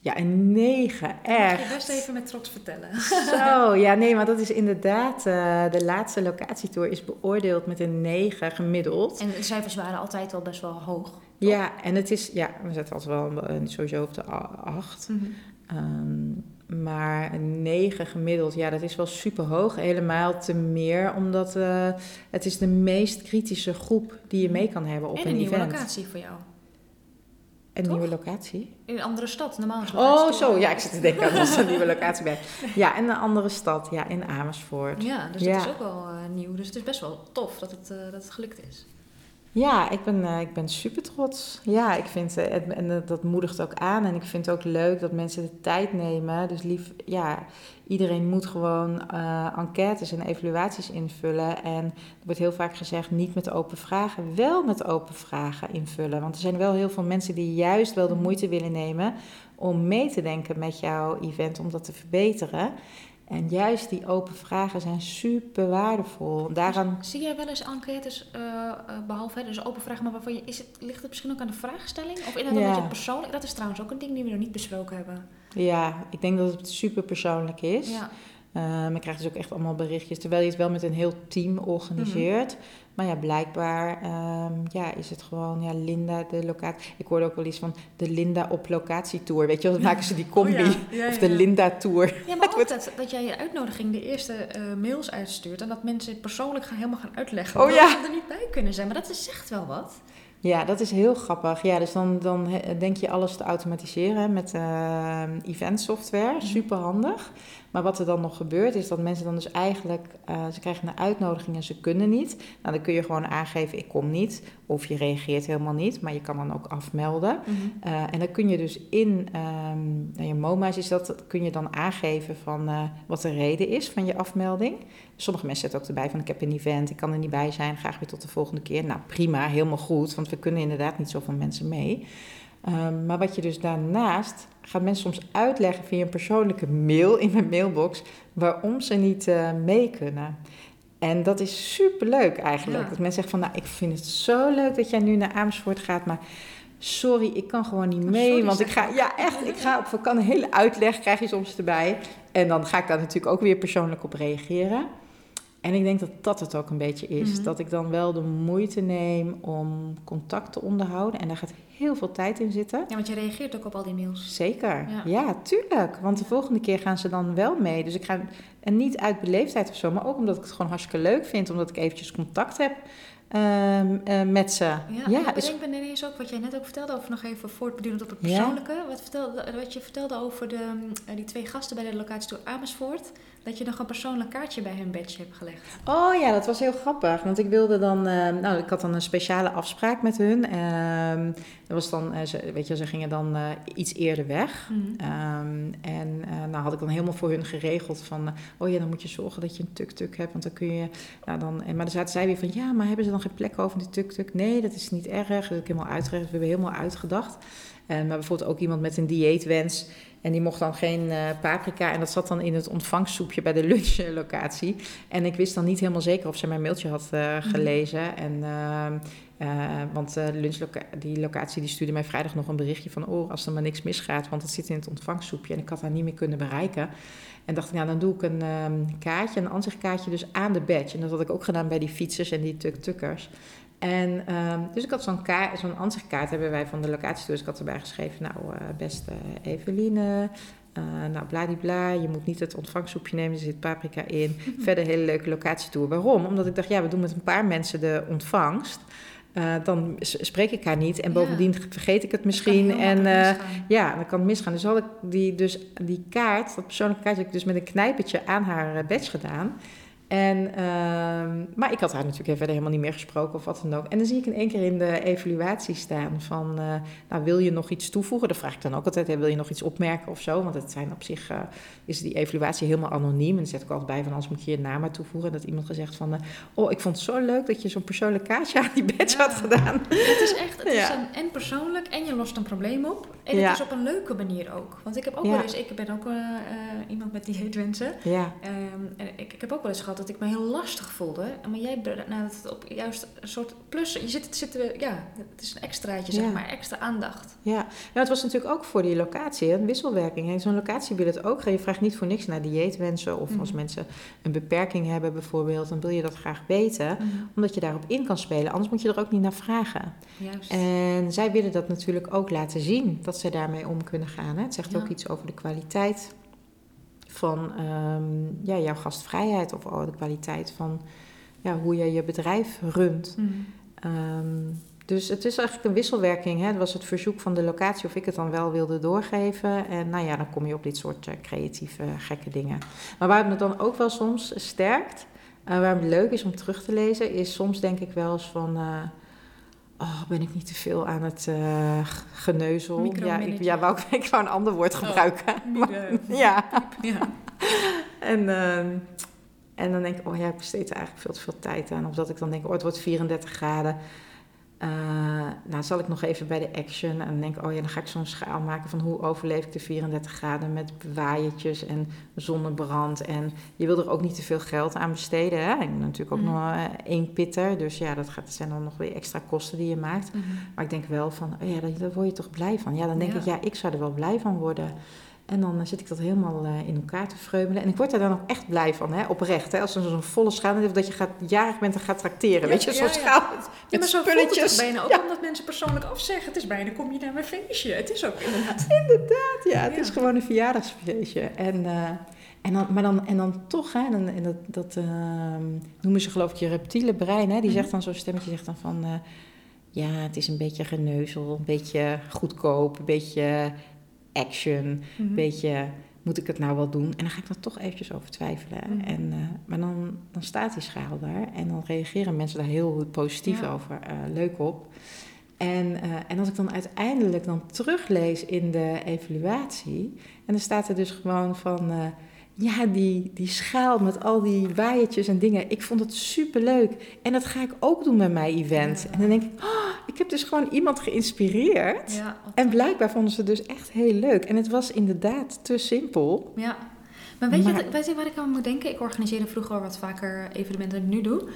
Ja, een 9, echt. Mag je best even met trots vertellen. Zo, ja, nee, maar dat is inderdaad... Uh, de laatste locatietour is beoordeeld met een 9 gemiddeld. En de cijfers waren altijd al best wel hoog. Ja, en het is... Ja, we zetten altijd wel een, sowieso op de 8. Mm -hmm. um, maar een 9 gemiddeld, ja, dat is wel super hoog. Helemaal te meer, omdat uh, het is de meest kritische groep die je mee kan hebben op en een, een event. nieuwe locatie voor jou. Een nieuwe locatie? In een andere stad, normaal Oh, zo. Ja, ik zit te denken dat een nieuwe locatie bij. Ja, in een andere stad. Ja, in Amersfoort. Ja, dus dat is ook wel uh, nieuw. Dus het is best wel tof dat het, uh, dat het gelukt is. Ja, ik ben, uh, ik ben super trots. Ja, ik vind, het, en dat moedigt ook aan. En ik vind het ook leuk dat mensen de tijd nemen. Dus lief, ja, iedereen moet gewoon uh, enquêtes en evaluaties invullen. En er wordt heel vaak gezegd, niet met open vragen, wel met open vragen invullen. Want er zijn wel heel veel mensen die juist wel de mhm. moeite willen nemen om mee te denken met jouw event om dat te verbeteren. En juist die open vragen zijn super waardevol. Daaraan... zie jij wel eens enquêtes, uh, uh, behalve dus open vragen, maar waarvan je, is het, ligt het misschien ook aan de vraagstelling? Of inderdaad ja. een beetje persoonlijk? Dat is trouwens ook een ding die we nog niet besproken hebben. Ja, ik denk dat het super persoonlijk is. Ja. Um, ik krijg dus ook echt allemaal berichtjes, terwijl je het wel met een heel team organiseert. Mhm. Maar ja, blijkbaar um, ja, is het gewoon ja, Linda de locatie. Ik hoorde ook wel iets van de Linda op locatietour. Weet je wel, dan maken ze die combi. Oh ja. of de Linda tour. Ja, maar ook dat, dat jij je uitnodiging de eerste uh, mails uitstuurt. En dat mensen persoonlijk gaan, helemaal gaan uitleggen. Oh, ja. ze er niet bij kunnen zijn. Maar dat zegt wel wat. Ja, dat is heel grappig. Ja, dus dan, dan denk je alles te automatiseren met uh, event software. Mhm. Super handig. Maar wat er dan nog gebeurt, is dat mensen dan dus eigenlijk, uh, ze krijgen een uitnodiging en ze kunnen niet. Nou, dan kun je gewoon aangeven, ik kom niet. Of je reageert helemaal niet, maar je kan dan ook afmelden. Mm en dan kun je dus in um, nou, je MoMA's is dat, kun je dan aangeven van uh, wat de reden is van je afmelding. Sommige mensen zetten ook erbij van ik heb een event, ik kan er niet bij zijn, graag weer tot de volgende keer. Nou prima, helemaal goed, want we kunnen inderdaad niet zoveel mensen mee. Um, maar wat je dus daarnaast gaat mensen soms uitleggen via een persoonlijke mail in mijn mailbox waarom ze niet uh, mee kunnen. En dat is super leuk eigenlijk. Dat mensen zeggen van nou, ik vind het zo leuk dat jij nu naar Amersfoort gaat, maar sorry, ik kan gewoon niet oh, mee. want ik ga, ja echt, ik ga op vakantie, een hele uitleg krijg je soms erbij. En dan ga ik daar natuurlijk ook weer persoonlijk op reageren. En ik denk dat dat het ook een beetje is. Mhm. Dat ik dan wel de moeite neem om contact te onderhouden. En daar gaat heel veel tijd in zitten. Ja, want je reageert ook op al die mails. Zeker. Ja, tuurlijk. Want de volgende keer gaan ze dan wel mee. Dus ik ga, en niet uit beleefdheid of zo, maar ook omdat ik het gewoon hartstikke leuk vind. Omdat ik eventjes contact heb um, uh, met ze. Ja, ja ik denk ineens ook wat jij net ook vertelde over nog even voortbedurend op het persoonlijke. Wat, vertelde, wat je vertelde over de, uh, die twee gasten bij de locatie door Amersfoort. Dat je nog een persoonlijk kaartje bij hun badge hebt gelegd. Oh ja, dat was heel grappig. Want ik wilde dan, uh, nou, ik had dan een speciale afspraak met hun. Uh, dat was dan, uh, ze, weet je, ze gingen dan uh, iets eerder weg. Mm. Um, en nou had ik dan helemaal voor hun geregeld van, oh ja, dan moet je zorgen dat je een tuk-tuk hebt. Want dan kun je, nou dan, en, maar dan zaten zij weer van, ja, maar hebben ze dan geen plek over die tuk-tuk? Nee, dat is niet erg. Dat heb ik helemaal uitgelegd. We hebben helemaal uitgedacht. maar bijvoorbeeld ook iemand met een dieetwens. En die mocht dan geen uh, paprika. En dat zat dan in het ontvangstsoepje bij de lunchlocatie. En ik wist dan niet helemaal zeker of ze mijn mailtje had uh, gelezen. Mm. En, uh, want lunchloca die locatie die stuurde mij vrijdag nog een berichtje van... oh, als er maar niks misgaat, want het zit in het ontvangstsoepje. En ik had haar niet meer kunnen bereiken. En dacht ik, nou, dan doe ik een um, kaartje, een ansichtkaartje dus aan de badge. En dat had ik ook gedaan bij die fietsers en die tuk-tukkers. En um, dus ik had zo'n zo'n ansichtkaart hebben wij van de locatie. Dus ik had erbij geschreven, nou, uh, beste Eveline, uh, nou, bladibla, je moet niet het ontvangstsoepje nemen, er zit paprika in. Verder een hele leuke locatietour. Waarom? Omdat ik dacht, ja, we doen met een paar mensen de ontvangst. Uh, dan spreek ik haar niet en bovendien ja. vergeet ik het misschien. En uh, ja, dan kan het misgaan. Dus had ik die, dus die kaart, dat persoonlijke kaart, heb ik dus met een knijpertje aan haar badge gedaan. En, uh, maar ik had haar natuurlijk verder helemaal niet meer gesproken of wat dan ook. En dan zie ik in één keer in de evaluatie staan van, uh, nou wil je nog iets toevoegen? Dan vraag ik dan ook altijd, hè, wil je nog iets opmerken of zo? Want het zijn op zich, uh, is die evaluatie helemaal anoniem. En dan zet ik altijd bij van, anders moet je je naam maar toevoegen. Dat iemand gezegd van, uh, oh ik vond het zo leuk dat je zo'n persoonlijk kaartje aan die badge ja. had gedaan. Het is echt, het ja. is een, en persoonlijk en je lost een probleem op. En het is op een leuke manier ook. Want ik heb ook wel eens, ik ben ook iemand met die wensen. Ja. Um, en ik, ik heb ook wel eens gehad dat ik me heel lastig voelde. Maar jij nou, dat het op juist een soort plus. Je zit, zitten, ja, het is een extraatje, zeg maar, extra aandacht. Ja. ja, het was natuurlijk ook voor die locatie, een wisselwerking. Zo'n locatie wil het ook. Je vraagt niet voor niks naar dieetwensen. Of als mhm. mensen een beperking hebben bijvoorbeeld, dan wil je dat graag weten. Mhm. Omdat je daarop in kan spelen. Anders moet je er ook niet naar vragen. Juist. En zij willen dat natuurlijk ook laten zien, dat ze daarmee om kunnen gaan. Hè. Het zegt ook iets over de kwaliteit van um, ja, jouw gastvrijheid of oh, de kwaliteit van ja, hoe je je bedrijf runt. Mm. Um, dus het is eigenlijk een wisselwerking. Hè? Het was het verzoek van de locatie of ik het dan wel wilde doorgeven. En nou ja, dan kom je op dit soort uh, creatieve, gekke dingen. Maar waar het me dan ook wel soms sterkt, uh, waar het leuk is om terug te lezen, is soms denk ik wel eens van. Uh, Oh, ben ik niet te veel aan het uh, geneuzel? Ja, ik, ja wou, ik wou een ander woord oh, gebruiken. Oh, ja. ja. en, uh, en dan denk ik, oh ja, ik besteed er eigenlijk veel te veel tijd aan. Of dat ik dan denk, oh, het wordt 34 graden. Uh, nou, zal ik nog even bij de action en denk oh ja, dan ga ik zo'n schaal maken van hoe overleef ik de 34 graden met waaiertjes en zonnebrand. En je wil er ook niet te veel geld aan besteden. Hè? Ik ben natuurlijk ook mm. nog uh, één pitter, dus ja, dat, gaat, dat zijn dan nog weer extra kosten die je maakt. Mm -hmm. Maar ik denk wel van, oh ja, daar, daar, word je toch blij van. Ja, dan denk ja. ik, ja, ik zou er wel blij van worden. En dan zit ik dat helemaal uh, in elkaar te vreumelen. En ik word daar dan ook echt blij van, hè? oprecht. Hè? Als er zo'n volle schaal dat je gaat, jarig bent en gaat tracteren. Ja, weet je, zo'n ja, schaal met, ja, maar zo spulletjes. Het bijna ook omdat mensen persoonlijk afzeggen. Het is bijna, kom je naar mijn feestje. Het is ook inderdaad. inderdaad, ja. Het is gewoon een verjaardagsfeestje. En, uh, en dan, maar dan, en dan toch, hè, en, en dat, dat uh, noemen ze geloof ik je reptiele brein. Hè? Die zegt dan zo'n stemmetje, zegt dan van... ja, het is een beetje geneuzel, een beetje goedkoop, een beetje action, mm -hmm. beetje moet ik het nou wel doen? En dan ga ik er toch eventjes over twijfelen. Mm. En, uh, maar dan, dan staat die schaal daar en dan reageren mensen daar heel positief ja. over, uh, leuk op. En, uh, en als ik dan uiteindelijk dan teruglees in de evaluatie, en dan staat er dus gewoon van ja, die, die schaal met al die waaiertjes en dingen. Ik vond het super leuk. En dat ga ik ook doen met mijn event. Ja. En dan denk ik, oh, ik heb dus gewoon iemand geïnspireerd. Ja, en blijkbaar vonden ze dus echt heel leuk. En het was inderdaad te simpel. Ja. Maar weet, maar, je, weet je waar ik aan moet denken? Ik organiseerde vroeger wat vaker evenementen dan ik nu doe.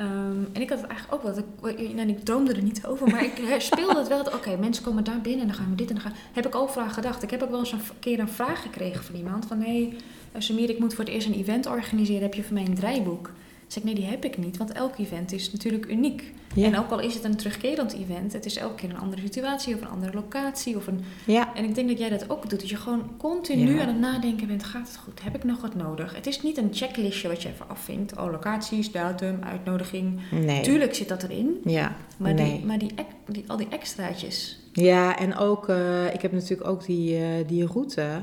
Um, en ik had het eigenlijk ook wel. Ik, nou, ik droomde er niet over, maar ik speelde het wel. Oké, okay, mensen komen daar binnen en dan gaan we dit en dan gaan. Heb ik overal aan gedacht. Ik heb ook wel eens een keer een vraag gekregen van iemand: van hé, hey, Samir, ik moet voor het eerst een event organiseren. Heb je voor mij een draaiboek? Zeg ik, nee, die heb ik niet, want elk event is natuurlijk uniek. Ja. En ook al is het een terugkerend event, het is elke keer een andere situatie of een andere locatie. Of een... Ja. En ik denk dat jij dat ook doet, dat je gewoon continu ja. aan het nadenken bent, gaat het goed? Heb ik nog wat nodig? Het is niet een checklistje wat je even afvinkt. Oh, locaties, datum, uitnodiging. Nee. Tuurlijk zit dat erin. Ja. Maar, nee. die, maar die, die, al die extraatjes. Ja, en ook, uh, ik heb natuurlijk ook die, uh, die route.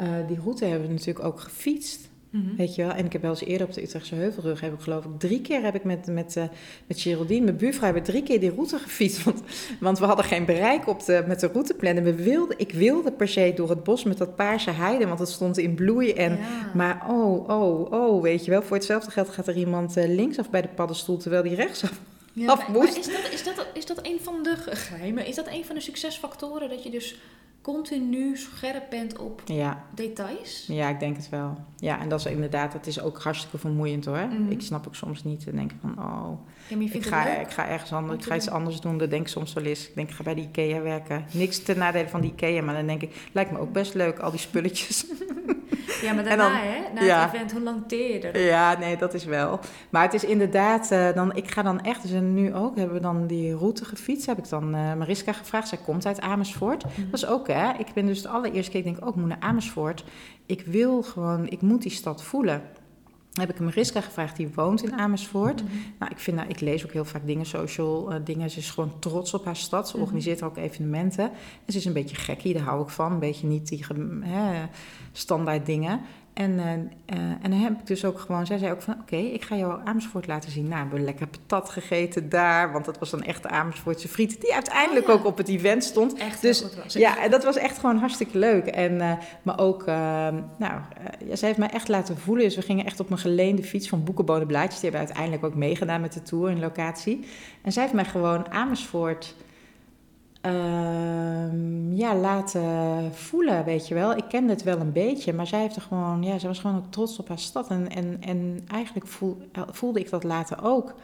Uh, die route hebben we natuurlijk ook gefietst. Mhm. Weet je wel? En ik heb wel eens eerder op de Utrechtse Heuvelrug, heb ik geloof ik drie keer heb ik met, met, uh, met Geraldine, mijn buurvrouw, hebben drie keer die route gefietst. Want, want we hadden geen bereik op de, met de routeplan. we wilden, ik wilde per se door het bos met dat paarse heide, want het stond in bloei. En, Maar oh, oh, oh, weet je wel, voor hetzelfde geld gaat er iemand uh, linksaf bij de paddenstoel, terwijl die rechtsaf ja, af moest. Maar is dat, is, dat, is dat een van de geheimen? Is dat een van de succesfactoren dat je dus continu scherp bent op ja. details? Ja, ik denk het wel. Ja, en dat is inderdaad, het is ook hartstikke vermoeiend hoor. Mhm. Ik snap ook soms niet te denken van, oh, ik, ga, ik ga ergens anders, ik ga iets anders doen. Dat denk ik soms wel eens. Ik denk, ik ga bij de IKEA werken. Niks ten nadele van die IKEA, maar dan denk ik, lijkt me ook best leuk, al die spulletjes. Ja, maar daarna, hè? Na ja. het event, hoe lang teer Ja, nee, dat is wel. Maar het is inderdaad, uh, dan, ik ga dan echt, dus nu ook, hebben we dan die route gefietst. Heb ik dan uh, Mariska gevraagd. Zij komt uit Amersfoort. Mhm. Dat is ook, hè? Ik ben dus de allereerste keer, ik denk, ook, oh, ik moet naar Amersfoort. Ik wil gewoon, ik moet die stad voelen heb ik Mariska gevraagd, die woont in Amersfoort. Mhm. Nou, ik, vind, nou, ik lees ook heel vaak dingen, social uh, dingen. Ze is gewoon trots op haar stad. Ze mhm. organiseert ook evenementen. En ze is een beetje gekkie, daar hou ik van. Een beetje niet die hè, standaard dingen. En, uh, en dan heb ik dus ook gewoon, zij zei ook van, oké, ik ga jou Amersfoort laten zien. Nou, we hebben lekker patat gegeten daar, want dat was dan echt de Amersfoortse friet, die uiteindelijk oh ook op het event stond. Echt dus, was. Ja, en dat was echt gewoon hartstikke leuk. En, uh, maar ook, nou, ja, zij heeft mij echt laten voelen. Dus we gingen echt op een geleende fiets van Boekenbonen Blaadjes. Die hebben uiteindelijk ook meegedaan met de tour in locatie. En zij heeft mij gewoon Amersfoort uh, ja, laten voelen, weet je wel. Ik kende het wel een beetje, maar zij heeft er gewoon, ja, ze was gewoon ook trots op haar stad. En, en, en eigenlijk voel, voelde ik dat later ook.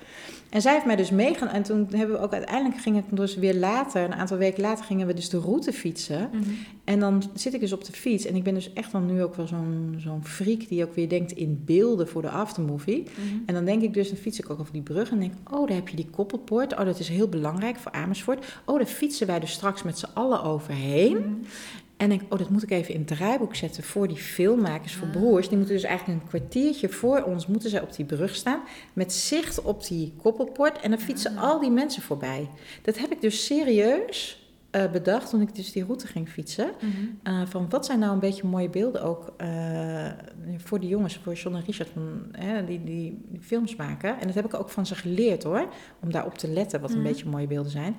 En zij heeft mij dus meegaan. En toen hebben we ook uiteindelijk gingen we dus weer later, een aantal weken later, gingen we dus de route fietsen. Mhm. En dan zit ik dus op de fiets. En ik ben dus echt dan nu ook wel zo'n zo'n freak die ook weer denkt in beelden voor de aftermovie. Mhm. En dan denk ik dus, dan fiets ik ook over die brug en denk, oh, daar heb je die koppelpoort. Oh, dat is heel belangrijk voor Amersfoort. Oh, daar fietsen wij dus straks met z'n allen overheen. Mhm. En denk, oh, dat moet ik even in het draaiboek zetten voor die filmmakers, voor ah. broers. Die moeten dus eigenlijk een kwartiertje voor ons, moeten zij op die brug staan. Met zicht op die koppelpoort. En dan fietsen ah. al die mensen voorbij. Dat heb ik dus serieus uh, bedacht toen ik dus die route ging fietsen. Mhm. Eh, van wat zijn nou een beetje mooie beelden ook uh, voor de jongens, voor John en Richard, van, die, die, die, films maken. En dat heb ik ook van ze geleerd hoor, om daarop te letten wat een mhm. beetje mooie beelden zijn.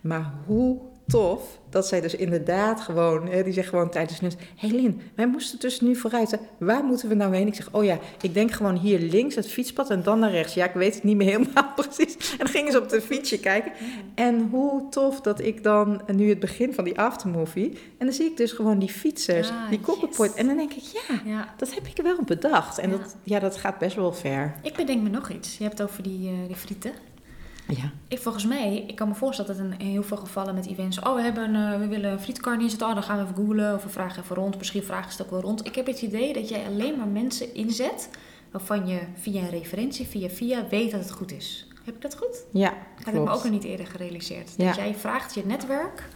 Maar hoe tof dat zij dus inderdaad gewoon, hè, die zegt gewoon tijdens nieuws, hé hey Lin, wij moesten dus nu vooruit, waar moeten we nou heen? Ik zeg, oh ja, ik denk gewoon hier links het fietspad en dan naar rechts. Ja, ik weet het niet meer helemaal precies. En dan gingen ze op de fietsje kijken. En hoe tof dat ik dan, nu het begin van die aftermovie, en dan zie ik dus gewoon die fietsers, ah, die koppelpoort. En dan denk ik, ja, ja, dat heb ik wel bedacht. En Dat, ja, dat gaat best wel ver. Ik bedenk me nog iets. Je hebt het over die, uh, die frieten. Ja. Ik, volgens mij, ik kan me voorstellen dat in heel veel gevallen met events... Oh, we, hebben, uh, we willen een frietkar neerzetten. Oh, dan gaan we even googlen of we vragen even rond. Misschien vragen ze het ook wel rond. Ik heb het idee dat jij alleen maar mensen inzet... waarvan je via een referentie, via via, weet dat het goed is. Heb ik dat goed? Ja, Dat heb ik me ook nog niet eerder gerealiseerd. Ja. Dat jij vraagt je netwerk...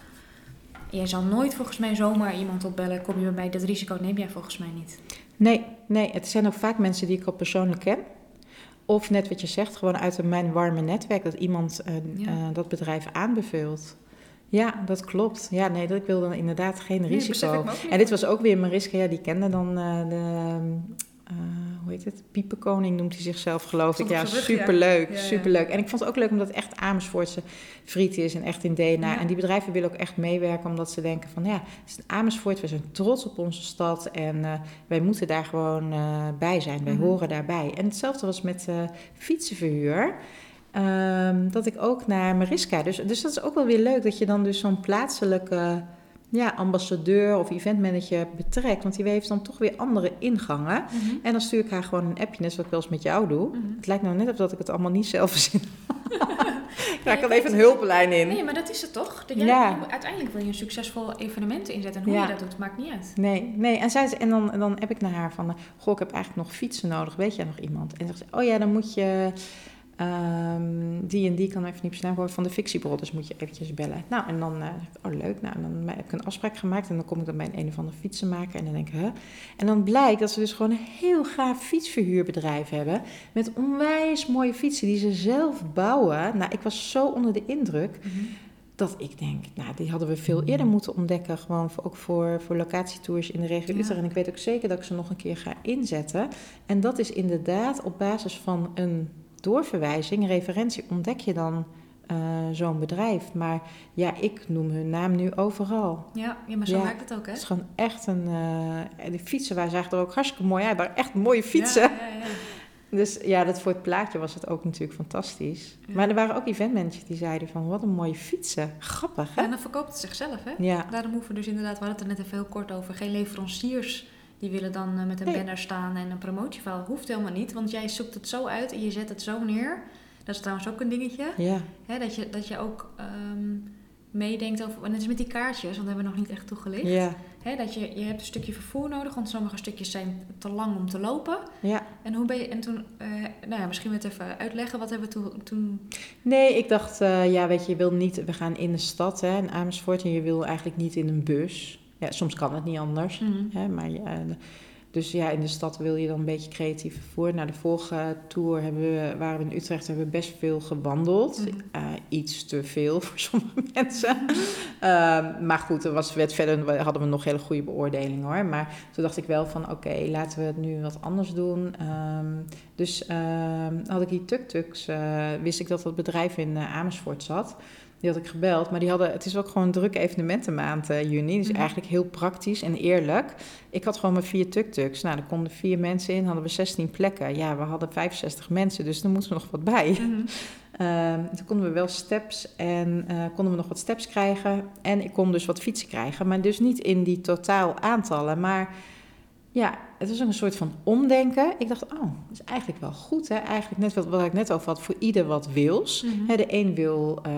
Jij zal nooit volgens mij zomaar iemand opbellen. Kom je bij mij, dat risico neem jij volgens mij niet. Nee, nee. Het zijn ook vaak mensen die ik al persoonlijk ken. Of net wat je zegt, gewoon uit mijn warme netwerk, dat iemand uh, dat bedrijf aanbeveelt. Ja, dat klopt. Ja, nee, dat, ik wil dan inderdaad geen risico. en dit was ook weer Mariska, ja, die kende dan uh, de hoe heet het? Piepenkoning noemt hij zichzelf, geloof ik. Ja, superleuk, ja. superleuk. En ik vond het ook leuk omdat het echt Amersfoortse friet is en echt in DNA. En die bedrijven willen ook echt meewerken omdat ze denken van... ja, het is Amersfoort, we zijn trots op onze stad en uh, wij moeten daar gewoon uh, bij zijn. Wij mhm. horen daarbij. En hetzelfde was met fietsenverhuur. Um, dat ik ook naar Mariska. Dus, dus dat is ook wel weer leuk dat je dan dus zo'n plaatselijke ja, ambassadeur of eventmanager betrekt. Want die heeft dan toch weer andere ingangen. Mhm. En dan stuur ik haar gewoon een appje, net zoals ik wel eens met jou doe. Mhm. Het lijkt nou net dat ik het allemaal niet zelf verzin. ja, ik kan even een hulplijn in. Nee, maar dat is het toch? Dat jij, ja. uiteindelijk wil je een succesvol evenement inzetten. En hoe je dat doet, maakt niet uit. Nee, nee. En, zij, en dan, dan heb ik naar haar van... Goh, ik heb eigenlijk nog fietsen nodig. Weet jij nog iemand? En dan zegt ze, oh ja, dan moet je... Um, die en die kan even niet snel worden van de fictiebrothers moet je eventjes bellen. Nou, en dan, uh, oh leuk, nou, en dan heb ik een afspraak gemaakt en dan kom ik dan bij een, een of andere fietsenmaker en dan denk ik, hè. En dan blijkt dat ze dus gewoon een heel gaaf fietsverhuurbedrijf hebben met onwijs mooie fietsen die ze zelf bouwen. Nou, ik was zo onder de indruk. Mhm Dat ik denk, nou, die hadden we veel eerder moeten ontdekken. Gewoon voor, ook voor, voor locatietours in de regio Ja. Utrecht. En ik weet ook zeker dat ik ze nog een keer ga inzetten. En dat is inderdaad op basis van een doorverwijzing, referentie, ontdek je dan eh, zo'n bedrijf. Maar ja, ik noem hun naam nu overal. Ja, ja maar zo Ja. werkt het ook, hè? Het is gewoon echt een... eh, de fietsen, wij zagen er ook hartstikke mooi uit. waren echt mooie fietsen. Ja, ja, ja. Dus ja, dat voor het plaatje was het ook natuurlijk fantastisch. Maar er waren ook eventmensen die zeiden van... wat een mooie fietsen. Grappig, hè? En dan verkoopt het zichzelf, hè? Ja. Daarom hoeven we dus inderdaad, we hadden het er net even heel kort over, geen leveranciers die willen dan eh, met een Nee. banner staan en een promotieverhaal. Hoeft helemaal niet, want jij zoekt het zo uit en je zet het zo neer. Dat is trouwens ook een dingetje. Ja. Hè, dat, je, dat je ook ehm, meedenkt over, en het is met die kaartjes, want dat hebben we nog niet echt toegelicht. Ja. Hè, dat je, je hebt een stukje vervoer nodig, want sommige stukjes zijn te lang om te lopen. Ja. En hoe ben je, en toen, eh, nou ja, misschien het even uitleggen, wat hebben we toen, toen Nee, ik dacht, eh, ja, weet je, je wil niet... We gaan in de stad, hè, in Amersfoort... en je wil eigenlijk niet in een bus. Ja, soms kan het niet anders. Hè, maar de- dus ja, in de stad wil je dan een beetje creatief vervoer. Na de vorige tour hebben we, waren we in Utrecht, hebben we best veel gewandeld. Mhm. Eh, iets te veel voor sommige mensen. Ehm, maar goed, er was, werd verder hadden we nog hele goede beoordelingen hoor. Maar toen dacht ik wel van oké, laten we het nu wat anders doen. Ehm, dus ehm, had ik die tuk-tuks, eh, wist ik dat dat bedrijf in eh, Amersfoort zat. Die had ik gebeld, maar die hadden, het is ook gewoon een drukke evenementenmaand eh, juni. Dus Mhm. eigenlijk heel praktisch en eerlijk. Ik had gewoon maar vier tuk-tuks. Nou, er konden vier mensen in, hadden we 16 plekken. Ja, we hadden 65 mensen, dus er moest er nog wat bij. Mhm. Ehm, toen konden we wel steps en eh, konden we nog wat steps krijgen. En ik kon dus wat fietsen krijgen, maar dus niet in die totaal aantallen. Maar ja, het was ook een soort van omdenken. Ik dacht, oh, dat is eigenlijk wel goed. Hè? Eigenlijk net wat, wat ik net over had, voor ieder wat wils. Mhm. De een wil, eh,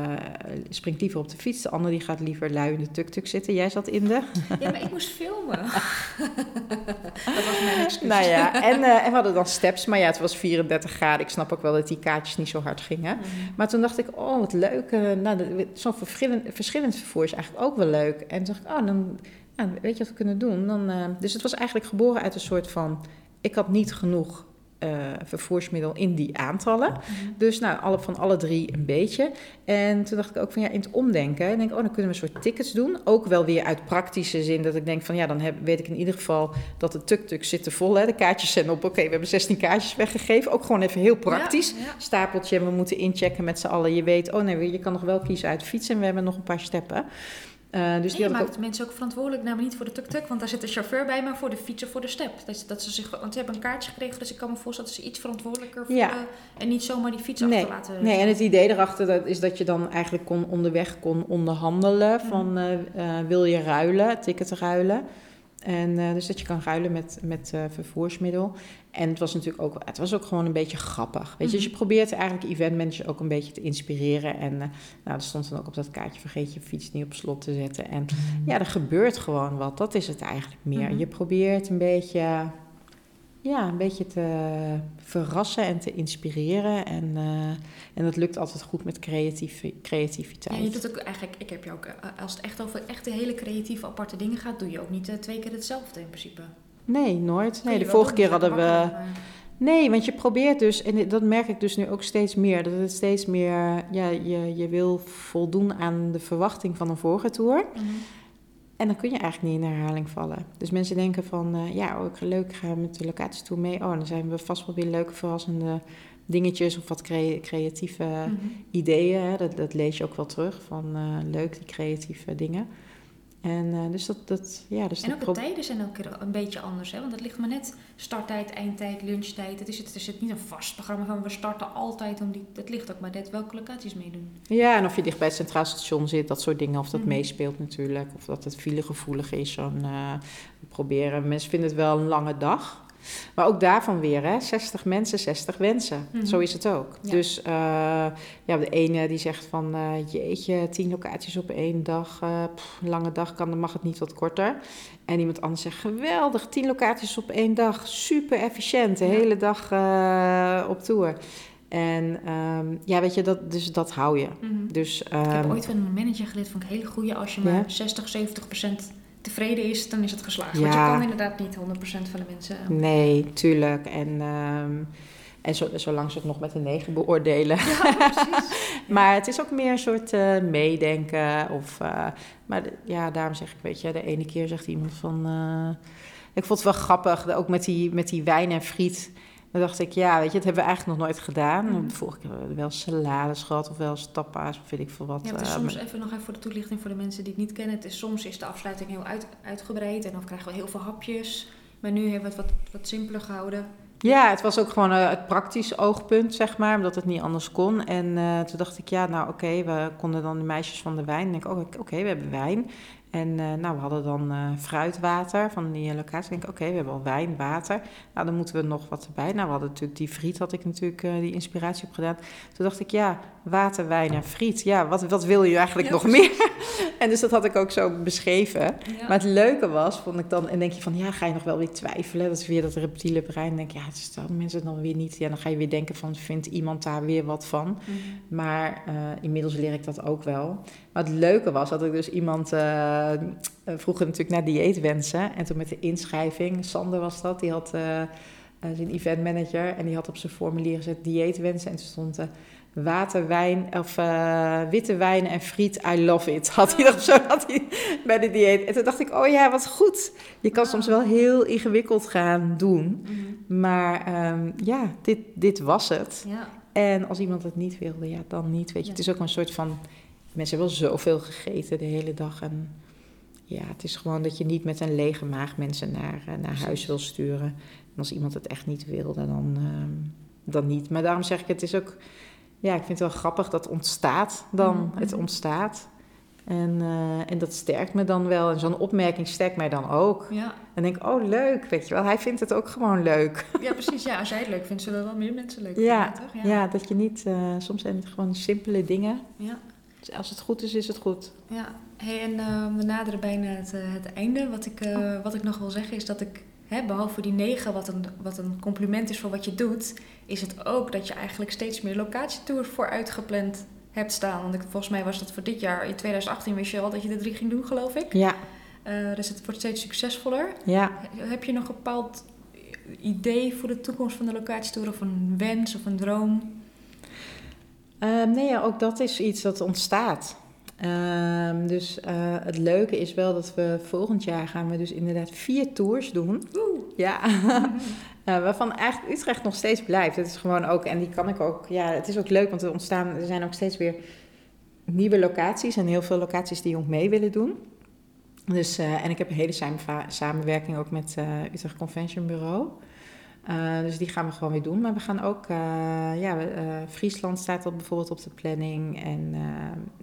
springt liever op de fiets, de ander die gaat liever lui in de tuk-tuk zitten. Jij zat in de... Ja, maar ik moest filmen. dat was mijn excuus. Nou ja, en, eh, en we hadden dan steps, maar ja, het was 34 graden. Ik snap ook wel dat die kaartjes niet zo hard gingen. Mhm. Maar toen dacht ik, oh, wat leuk. eh, nou, zo'n verschillend, verschillend vervoer is eigenlijk ook wel leuk. En toen dacht ik, oh, dan nou, weet je wat we kunnen doen. Dan, dus het was eigenlijk geboren uit een soort van... Ik had niet genoeg eh, vervoersmiddel in die aantallen. Mhm. Dus nou, alle, van alle drie een beetje. En toen dacht ik ook van ja, in het omdenken. Ik denk, oh, dan kunnen we een soort tickets doen. Ook wel weer uit praktische zin. Dat ik denk van ja, dan heb, weet ik in ieder geval dat de tuk-tuk zitten vol. Hè? De kaartjes zijn op. Oké, we hebben 16 kaartjes weggegeven. Ook gewoon even heel praktisch. Ja, ja. Stapeltje, we moeten inchecken met z'n allen. Je weet, oh nee, je kan nog wel kiezen uit fietsen. En we hebben nog een paar steppen. Eh, dus die je ik ook maakt mensen ook verantwoordelijk, namelijk niet voor de tuk-tuk, want daar zit een chauffeur bij, maar voor de fiets of voor de step. Dat, dat ze zich, want ze hebben een kaartje gekregen, dus ik kan me voorstellen dat ze iets verantwoordelijker voelen Ja. en niet zomaar die fiets Nee, achterlaten. Nee, en het idee erachter dat is dat je dan eigenlijk kon onderweg kon onderhandelen van eh, eh, wil je ruilen, ticket ruilen. En eh, dus dat je kan ruilen met, met eh, vervoersmiddel. En het was natuurlijk ook, het was ook gewoon een beetje grappig. Weet je, dus je Mhm. probeert eigenlijk eventmanager ook een beetje te inspireren. En eh, nou, er stond dan ook op dat kaartje, vergeet je fiets niet op slot te zetten. En ja, er gebeurt gewoon wat. Dat is het eigenlijk meer. Mhm. Je probeert een beetje, ja, een beetje te verrassen en te inspireren. En, eh, en dat lukt altijd goed met creatief, creativiteit. Ja, je doet ook eigenlijk, ik heb je ook, eh, als het echt over echte hele creatieve aparte dingen gaat, doe je ook niet eh, twee keer hetzelfde in principe. Nee, nooit. Nee, de vorige keer is hadden we... Nee, want je probeert dus, en dat merk ik dus nu ook steeds meer, dat het steeds meer, ja, je, je wil voldoen aan de verwachting van een vorige tour. Mhm. En dan kun je eigenlijk niet in herhaling vallen. Dus mensen denken van, eh, ja, oh, ik ga leuk, ik ga met de locatietour mee. Oh, dan zijn we vast wel weer leuke, verrassende dingetjes of wat crea- creatieve Mhm. ideeën. Dat, dat lees je ook wel terug, van eh, leuk, die creatieve dingen. En eh, dus dat, dat, ja, dus En ook de tijden zijn ook een beetje anders, hè? want het ligt maar net starttijd, eindtijd, lunchtijd. Het is, het, zit niet een vast programma van we starten altijd om die. Het ligt ook maar net welke locaties meedoen. Ja, en of je dicht bij het Centraal Station zit, dat soort dingen. Of dat Mhm. meespeelt natuurlijk. Of dat het filegevoelig is. Zo'n, eh, proberen. Mensen vinden het wel een lange dag. Maar ook daarvan weer, hè? 60 mensen, 60 wensen. Mhm. Zo is het ook. Ja. Dus eh, ja, de ene die zegt van... eh, jeetje, 10 locaties op één dag. eh, pff, lange dag kan, dan mag het niet wat korter. En iemand anders zegt, geweldig, 10 locaties op één dag. Super efficiënt, de Ja. hele dag op tour. En ehm, ja, weet je, dat, dus dat hou je. Dus, ik heb ehm, ooit van een manager geleerd, vond ik een hele goede. Als je maar 60, 70 procent tevreden is, dan is het geslaagd. Ja. Want je kan inderdaad niet 100 procent van de mensen. eh, Nee, tuurlijk. En, ehm, en zo, zolang ze het nog met een 9 beoordelen. Ja, precies. Maar het is ook meer een soort uh, meedenken. Of, uh, maar ja, daarom zeg ik, weet je, de ene keer zegt iemand van... Uh, ik vond het wel grappig, ook met die, met die wijn en friet. Dan dacht ik, ja, weet je, dat hebben we eigenlijk nog nooit gedaan. Mm. Vorige keer wel salades gehad of wel of weet ik veel wat. Ja, het is soms even nog even voor de toelichting voor de mensen die het niet kennen. Het is, soms is de afsluiting heel uit, uitgebreid en dan krijgen we heel veel hapjes. Maar nu hebben we het wat, wat simpeler gehouden. Ja, het was ook gewoon uh, het praktisch oogpunt, zeg maar, omdat het niet anders kon. En uh, toen dacht ik, ja, nou oké, we konden dan de meisjes van de wijn. En denk ik, oh, oké, we hebben wijn. En uh, nou, we hadden dan fruitwater van die locatie. Ik denk, oké, we hebben al wijn, water. Nou, dan moeten we nog wat erbij. Nou, we hadden natuurlijk die friet, had ik natuurlijk die inspiratie op gedaan. Toen dacht ik, ja, water, wijn en friet. Ja, wat, wat wil je eigenlijk nog meer? en dus dat had ik ook zo beschreven. Maar het leuke was, vond ik dan, en denk je van, ja, ga je nog wel weer twijfelen? Dat is weer dat reptiele brein. Dan denk je, ja, het is mensen dan weer niet. Ja, dan ga je weer denken van, vindt iemand daar weer wat van? Mhm. Maar uh, inmiddels leer ik dat ook wel. Maar het leuke was dat ik dus iemand uh, vroeger natuurlijk naar dieetwensen. En toen met de inschrijving, Sander was dat, die had... Uh, zijn eventmanager en die had op zijn formulier gezet dieetwensen en toen stond water, wijn of uh, witte wijn en friet. I love it. Had hij nog zo had hij bij de dieet. En toen dacht ik, oh ja, wat goed. Je kan soms wel heel ingewikkeld gaan doen. Mhm. Maar um, ja, dit, dit was het. Ja. En als iemand het niet wilde, ja, dan niet. Weet je, het is ook een soort van. Mensen hebben wel zoveel gegeten de hele dag. En ja, het is gewoon dat je niet met een lege maag mensen naar, uh, naar huis wil sturen. En als iemand het echt niet wilde, dan, uh, dan niet. Maar daarom zeg ik, het is ook ja, ik vind het wel grappig dat ontstaat dan. Mm-hmm. Het ontstaat. En, uh, en dat sterkt me dan wel. En zo'n opmerking sterkt mij dan ook. Ja. En denk ik, oh leuk, weet je wel. Hij vindt het ook gewoon leuk. Ja, precies. Ja, als jij het leuk vindt, zullen wel meer mensen leuk ja, vinden, toch? Ja. ja, dat je niet... Uh, soms zijn het gewoon simpele dingen. Ja. Dus als het goed is, is het goed. Ja. Hey, en uh, we naderen bijna het, het einde. Wat ik, oh. wat ik nog wil zeggen is dat ik Hè, behalve die negen, wat een, wat een compliment is voor wat je doet, is het ook dat je eigenlijk steeds meer locatietours vooruitgepland hebt staan. Want ik, volgens mij was dat voor dit jaar, in 2018 wist je al dat je de drie ging doen, geloof ik. Ja. Uh, dus het wordt steeds succesvoller. Ja. Heb je nog een bepaald idee voor de toekomst van de locatietour of een wens of een droom? Uh, nee, ook dat is iets dat ontstaat. Um, dus uh, het leuke is wel dat we volgend jaar gaan we dus inderdaad vier tours doen. Oeh. Ja, uh, waarvan eigenlijk Utrecht nog steeds blijft. Het is gewoon ook, en die kan ik ook, ja, het is ook leuk, want er ontstaan, er zijn ook steeds weer nieuwe locaties en heel veel locaties die ook mee willen doen. Dus, uh, en ik heb een hele samenwerking ook met Utrecht Convention Bureau. Uh, dus die gaan we gewoon weer doen. Maar we gaan ook, uh, ja, uh, Friesland staat op, bijvoorbeeld op de planning. En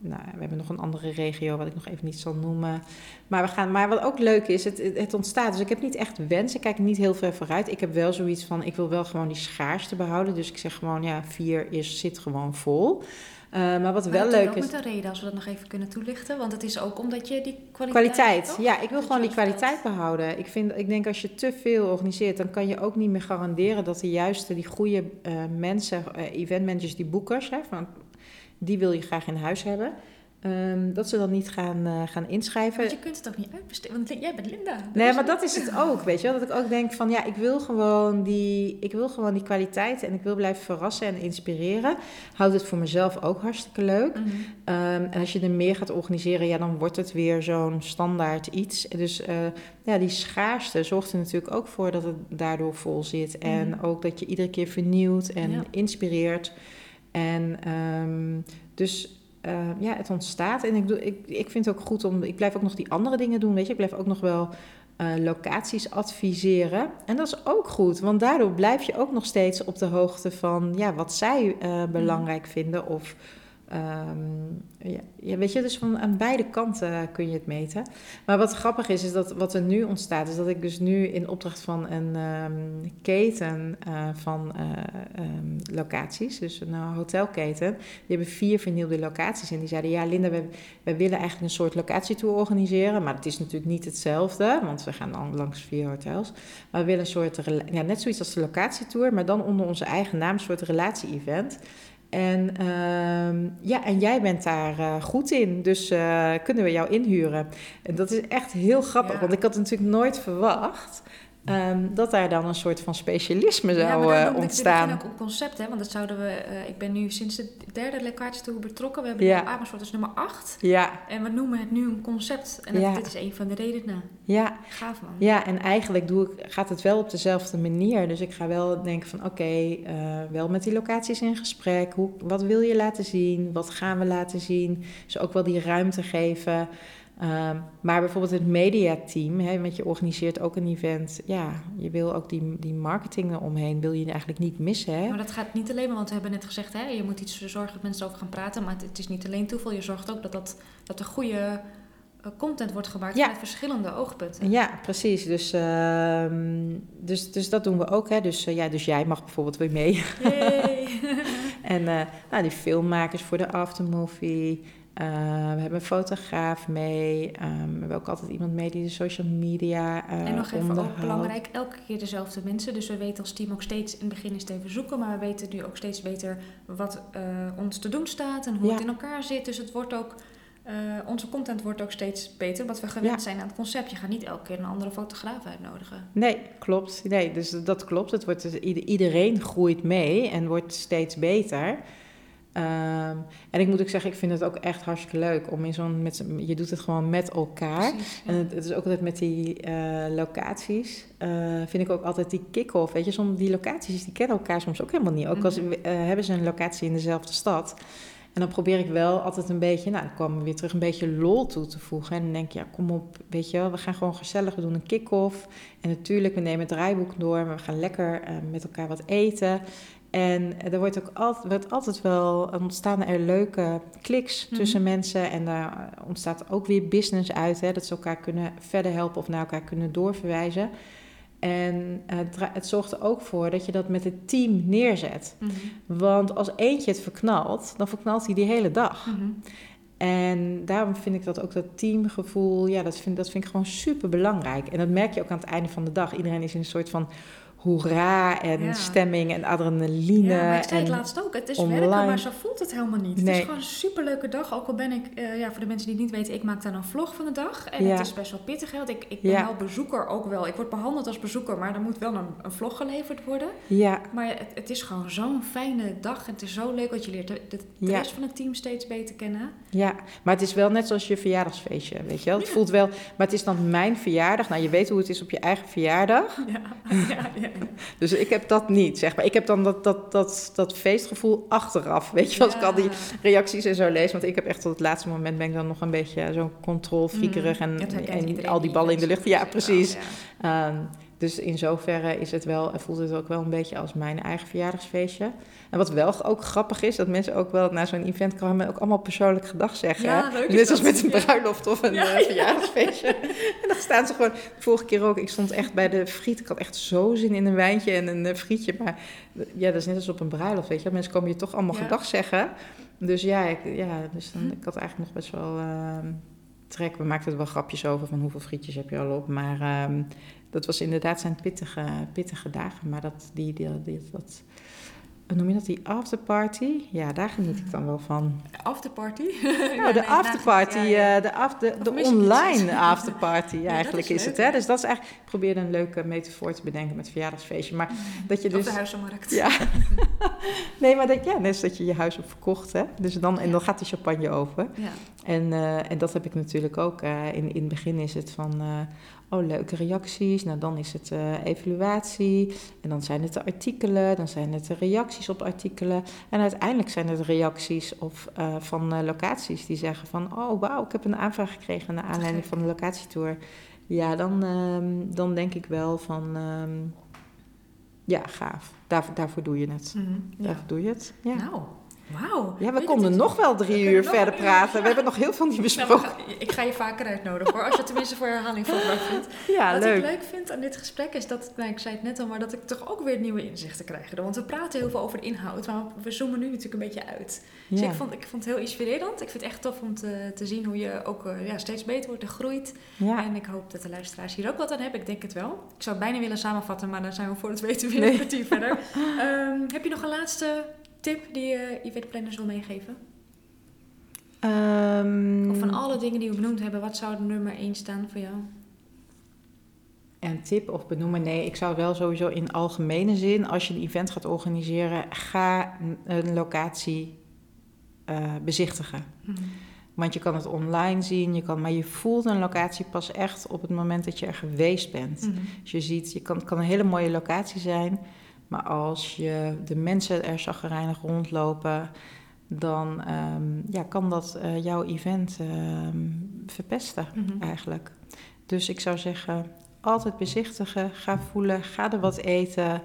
nou, we hebben nog een andere regio wat ik nog even niet zal noemen. Maar, we gaan, maar wat ook leuk is, het, het ontstaat. Dus ik heb niet echt wensen, ik kijk niet heel ver vooruit. Ik heb wel zoiets van, ik wil wel gewoon die schaarste behouden. Dus ik zeg gewoon, ja, vier is, zit gewoon vol. Uh, maar wat wel leuk is. met een reden, als we dat nog even kunnen toelichten. Want het is ook omdat je die kwaliteit. Kwaliteit, ja, ik wil gewoon die kwaliteit behouden. Ik, vind, ik denk als je te veel organiseert, dan kan je ook niet meer garanderen dat de juiste, die goede uh, mensen, uh, eventmanagers, die boekers, hè, van, die wil je graag in huis hebben. Um, dat ze dan niet gaan, uh, gaan inschrijven. Want je kunt het ook niet uitbesteden, want jij bent Linda. Nee, maar dat is het ook, weet je wel. Dat ik ook denk van, ja, ik wil gewoon die, ik wil gewoon die kwaliteit... en ik wil blijven verrassen en inspireren. Houd het voor mezelf ook hartstikke leuk. Mm -hmm. um, en als je er meer gaat organiseren, ja, dan wordt het weer zo'n standaard iets. Dus uh, ja, die schaarste zorgt er natuurlijk ook voor dat het daardoor vol zit. Mm -hmm. En ook dat je iedere keer vernieuwt en ja. inspireert. En um, dus uh, ja, het ontstaat. En ik, doe, ik, ik vind het ook goed om. Ik blijf ook nog die andere dingen doen. Weet je, ik blijf ook nog wel uh, locaties adviseren. En dat is ook goed, want daardoor blijf je ook nog steeds op de hoogte van ja, wat zij uh, belangrijk vinden. Of Um, ja, weet je, dus van aan beide kanten kun je het meten. Maar wat grappig is, is dat wat er nu ontstaat, is dat ik dus nu in opdracht van een um, keten uh, van uh, um, locaties, dus een hotelketen, die hebben vier vernieuwde locaties. En die zeiden, ja Linda, we, we willen eigenlijk een soort locatietour organiseren, maar het is natuurlijk niet hetzelfde, want we gaan dan langs vier hotels. Maar we willen een soort, ja, net zoiets als de locatietour, maar dan onder onze eigen naam, een soort relatie-event. En, uh, ja, en jij bent daar uh, goed in, dus uh, kunnen we jou inhuren. En dat is echt heel grappig, ja. want ik had het natuurlijk nooit verwacht. Um, dat daar dan een soort van specialisme zou ja, maar uh, ontstaan. Ja, ook een concept, hè? Want dat zouden we... Uh, ik ben nu sinds de derde locatie toe betrokken. We hebben ja. Amersfoort dus nummer 8. Ja. En we noemen het nu een concept. En ja. dit is een van de redenen. Ja. Gaaf, man. Ja, en eigenlijk doe ik, gaat het wel op dezelfde manier. Dus ik ga wel denken van... Oké, okay, uh, wel met die locaties in gesprek. Hoe, wat wil je laten zien? Wat gaan we laten zien? Dus ook wel die ruimte geven... Um, maar bijvoorbeeld het mediateam, hè, met je organiseert ook een event. Ja, je wil ook die, die marketing eromheen, wil je eigenlijk niet missen. Hè? Maar dat gaat niet alleen maar, want we hebben net gezegd, hè, je moet iets zorgen dat mensen over gaan praten. Maar het, is niet alleen toeval, je zorgt ook dat, dat, dat er goede uh, content wordt gemaakt ja. met verschillende oogpunten. Ja, precies. Dus, uh, dus, dus dat doen we ook. Hè. Dus, uh, ja, dus jij mag bijvoorbeeld weer mee. en uh, nou, die filmmakers voor de aftermovie. Uh, we hebben een fotograaf mee. Um, we hebben ook altijd iemand mee die de social media uh, En nog even ook belangrijk, elke keer dezelfde mensen. Dus we weten als team ook steeds, in het begin is het even zoeken... maar we weten nu ook steeds beter wat uh, ons te doen staat... en hoe ja. het in elkaar zit. Dus het wordt ook... onze content wordt ook steeds beter, wat we gewend ja. zijn aan het concept. Je gaat niet elke keer een andere fotograaf uitnodigen. Nee, klopt. Nee, dus dat klopt. Het wordt, iedereen groeit mee en wordt steeds beter... Um, en ik moet ook zeggen, ik vind het ook echt hartstikke leuk om in zo'n. Met, je doet het gewoon met elkaar. Precies, ja. En het, het, is ook altijd met die uh, locaties. Uh, vind ik ook altijd die kick-off. Weet je, soms die locaties die kennen elkaar soms ook helemaal niet. Ook mm -hmm. als uh, hebben ze een locatie in dezelfde stad. En dan probeer ik wel altijd een beetje, nou, dan komen we weer terug, een beetje lol toe te voegen. En dan denk je, ja, kom op, weet je wel, we gaan gewoon gezellig, we doen een kick-off. En natuurlijk, we nemen het draaiboek door, maar we gaan lekker uh, met elkaar wat eten. En er wordt ook altijd, wordt altijd wel, ontstaan er leuke kliks mm-hmm. tussen mensen. En daar ontstaat ook weer business uit. Hè, dat ze elkaar kunnen verder helpen of naar elkaar kunnen doorverwijzen. En het, het zorgt er ook voor dat je dat met het team neerzet. Mm-hmm. Want als eentje het verknalt, dan verknalt hij die hele dag. Mm-hmm. En daarom vind ik dat ook dat teamgevoel, ja, dat vind, dat vind ik gewoon super belangrijk. En dat merk je ook aan het einde van de dag. Iedereen is in een soort van hoera en ja. stemming en adrenaline. Ja, maar ik zei het laatst ook. Het is online. werken, maar zo voelt het helemaal niet. Nee. Het is gewoon een superleuke dag. Ook al ben ik, uh, ja, voor de mensen die het niet weten, ik maak dan een vlog van de dag. En ja. het is best wel pittig. Hè? Ik, ik ben ja. wel bezoeker ook wel. Ik word behandeld als bezoeker, maar er moet wel een, een vlog geleverd worden. Ja. Maar het, het is gewoon zo'n fijne dag. En het is zo leuk dat je leert de, de, de rest van het team steeds beter kennen. Ja, maar het is wel net zoals je verjaardagsfeestje, weet je wel. Het voelt wel, maar het is dan mijn verjaardag. Nou, je weet hoe het is op je eigen verjaardag. Ja, ja, ja. Dus ik heb dat niet, zeg maar. Ik heb dan dat, dat, dat, dat feestgevoel achteraf. Weet je, als ja. ik al die reacties en zo lees. Want ik heb echt tot het laatste moment ben ik dan nog een beetje zo controlfriekerig. Mm, en, en al die ballen in de lucht. Ja, precies. Ja. Um, dus in zoverre is het wel, voelt het ook wel een beetje als mijn eigen verjaardagsfeestje. En wat wel ook grappig is, dat mensen ook wel naar zo'n event komen en ook allemaal persoonlijk gedag zeggen. Ja, leuk Net als met een bruiloft of een ja, uh, verjaardagsfeestje. en dan staan ze gewoon, vorige keer ook, ik stond echt bij de friet. Ik had echt zo zin in een wijntje en een uh, frietje. Maar ja, dat is net als op een bruiloft, weet je. Mensen komen je toch allemaal gedag zeggen. Dus ja, ik, ja dus dan, ik had eigenlijk nog best wel uh, trek. We maakten er wel grapjes over van hoeveel frietjes heb je al op. Maar um, dat was inderdaad zijn pittige, pittige dagen. Maar dat, die, die, die, dat, noem je dat, die afterparty? Ja, daar geniet ik dan wel van. Afterparty? Nou, de afterparty, ja, ja. de, after, de, de online afterparty eigenlijk is, is, het. Hè? Dus dat is eigenlijk, ik probeerde een leuke metafoor te bedenken met verjaardagsfeestje. Maar dat je dus, op de huizenmarkt. Ja. nee, maar dat, ja, net dat je je huis op verkocht. Hè? Dus dan, en dan gaat de champagne over. Ja. En, uh, en dat heb ik natuurlijk ook. Uh, in, in het begin is het van, uh, oh leuke reacties. Nou, dan is het uh, evaluatie. En dan zijn het de artikelen. Dan zijn het de reacties op artikelen. En uiteindelijk zijn het reacties of, uh, van uh, locaties die zeggen van... oh wauw, ik heb een aanvraag gekregen naar aanleiding van de locatietour. Ja, dan, um, dan denk ik wel van... Um, ja, gaaf. Daar, daarvoor doe je het. Mm -hmm, ja. Daarvoor doe je het. Ja. Nou, Wauw. Ja, we konden nog wel drie uur verder praten. Ja. We hebben nog heel veel niet besproken. Nou, ga, ik ga je vaker uitnodigen hoor, als je tenminste voor herhaling vatbaar vindt. Ja, Wat leuk. ik leuk vind aan dit gesprek is dat, nou, ik zei het net al, maar dat ik toch ook weer nieuwe inzichten krijg. Want we praten heel veel over de inhoud, maar we zoomen nu natuurlijk een beetje uit. Dus ja. ik, vond, ik vond het heel inspirerend. Ik vind het echt tof om te, te zien hoe je ook uh, ja, steeds beter wordt en groeit. Ja. En ik hoop dat de luisteraars hier ook wat aan hebben. Ik denk het wel. Ik zou het bijna willen samenvatten, maar dan zijn we voor het weten weer nee. een kwartier verder. Um, heb je nog een laatste tip die je eventplanners wil meegeven? Um, of van alle dingen die we benoemd hebben, wat zou er nummer 1 staan voor jou? En tip of benoemen, nee, ik zou wel sowieso in algemene zin, als je een event gaat organiseren, ga een locatie uh, bezichtigen. Mhm. Want je kan het online zien, je kan, maar je voelt een locatie pas echt op het moment dat je er geweest bent. Mhm. Dus je ziet, je kan, het kan een hele mooie locatie zijn, maar als je de mensen er zaggerijnig rondlopen, dan um, ja, kan dat uh, jouw event um, verpesten mhm. eigenlijk. Dus ik zou zeggen, altijd bezichtigen, ga voelen, ga er wat eten.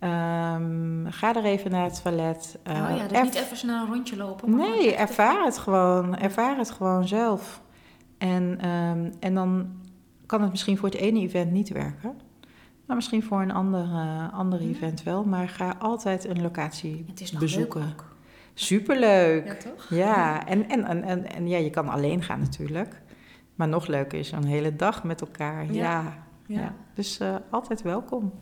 Um, ga er even naar het toilet. Uh, oh ja, dus niet even snel een rondje lopen. nee, ervaar het gewoon. Ervaar het gewoon zelf. En, um, en dan kan het misschien voor het ene event niet werken. Maar misschien voor een ander, uh, ander event wel. Maar ga altijd een locatie het is nog bezoeken. Superleuk. Ja, toch? Ja, en, en, en, en, en, ja, je kan alleen gaan natuurlijk. Maar nog leuker is een hele dag met elkaar. Ja. ja. ja. Dus uh, altijd welkom.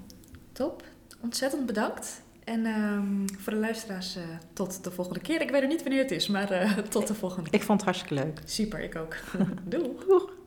Top ontzettend bedankt. En um, voor de luisteraars uh, tot de volgende keer. Ik weet nog niet wanneer het is, maar uh, tot de volgende keer. Ik vond het hartstikke leuk. Super, ik ook. Doei. Doeg.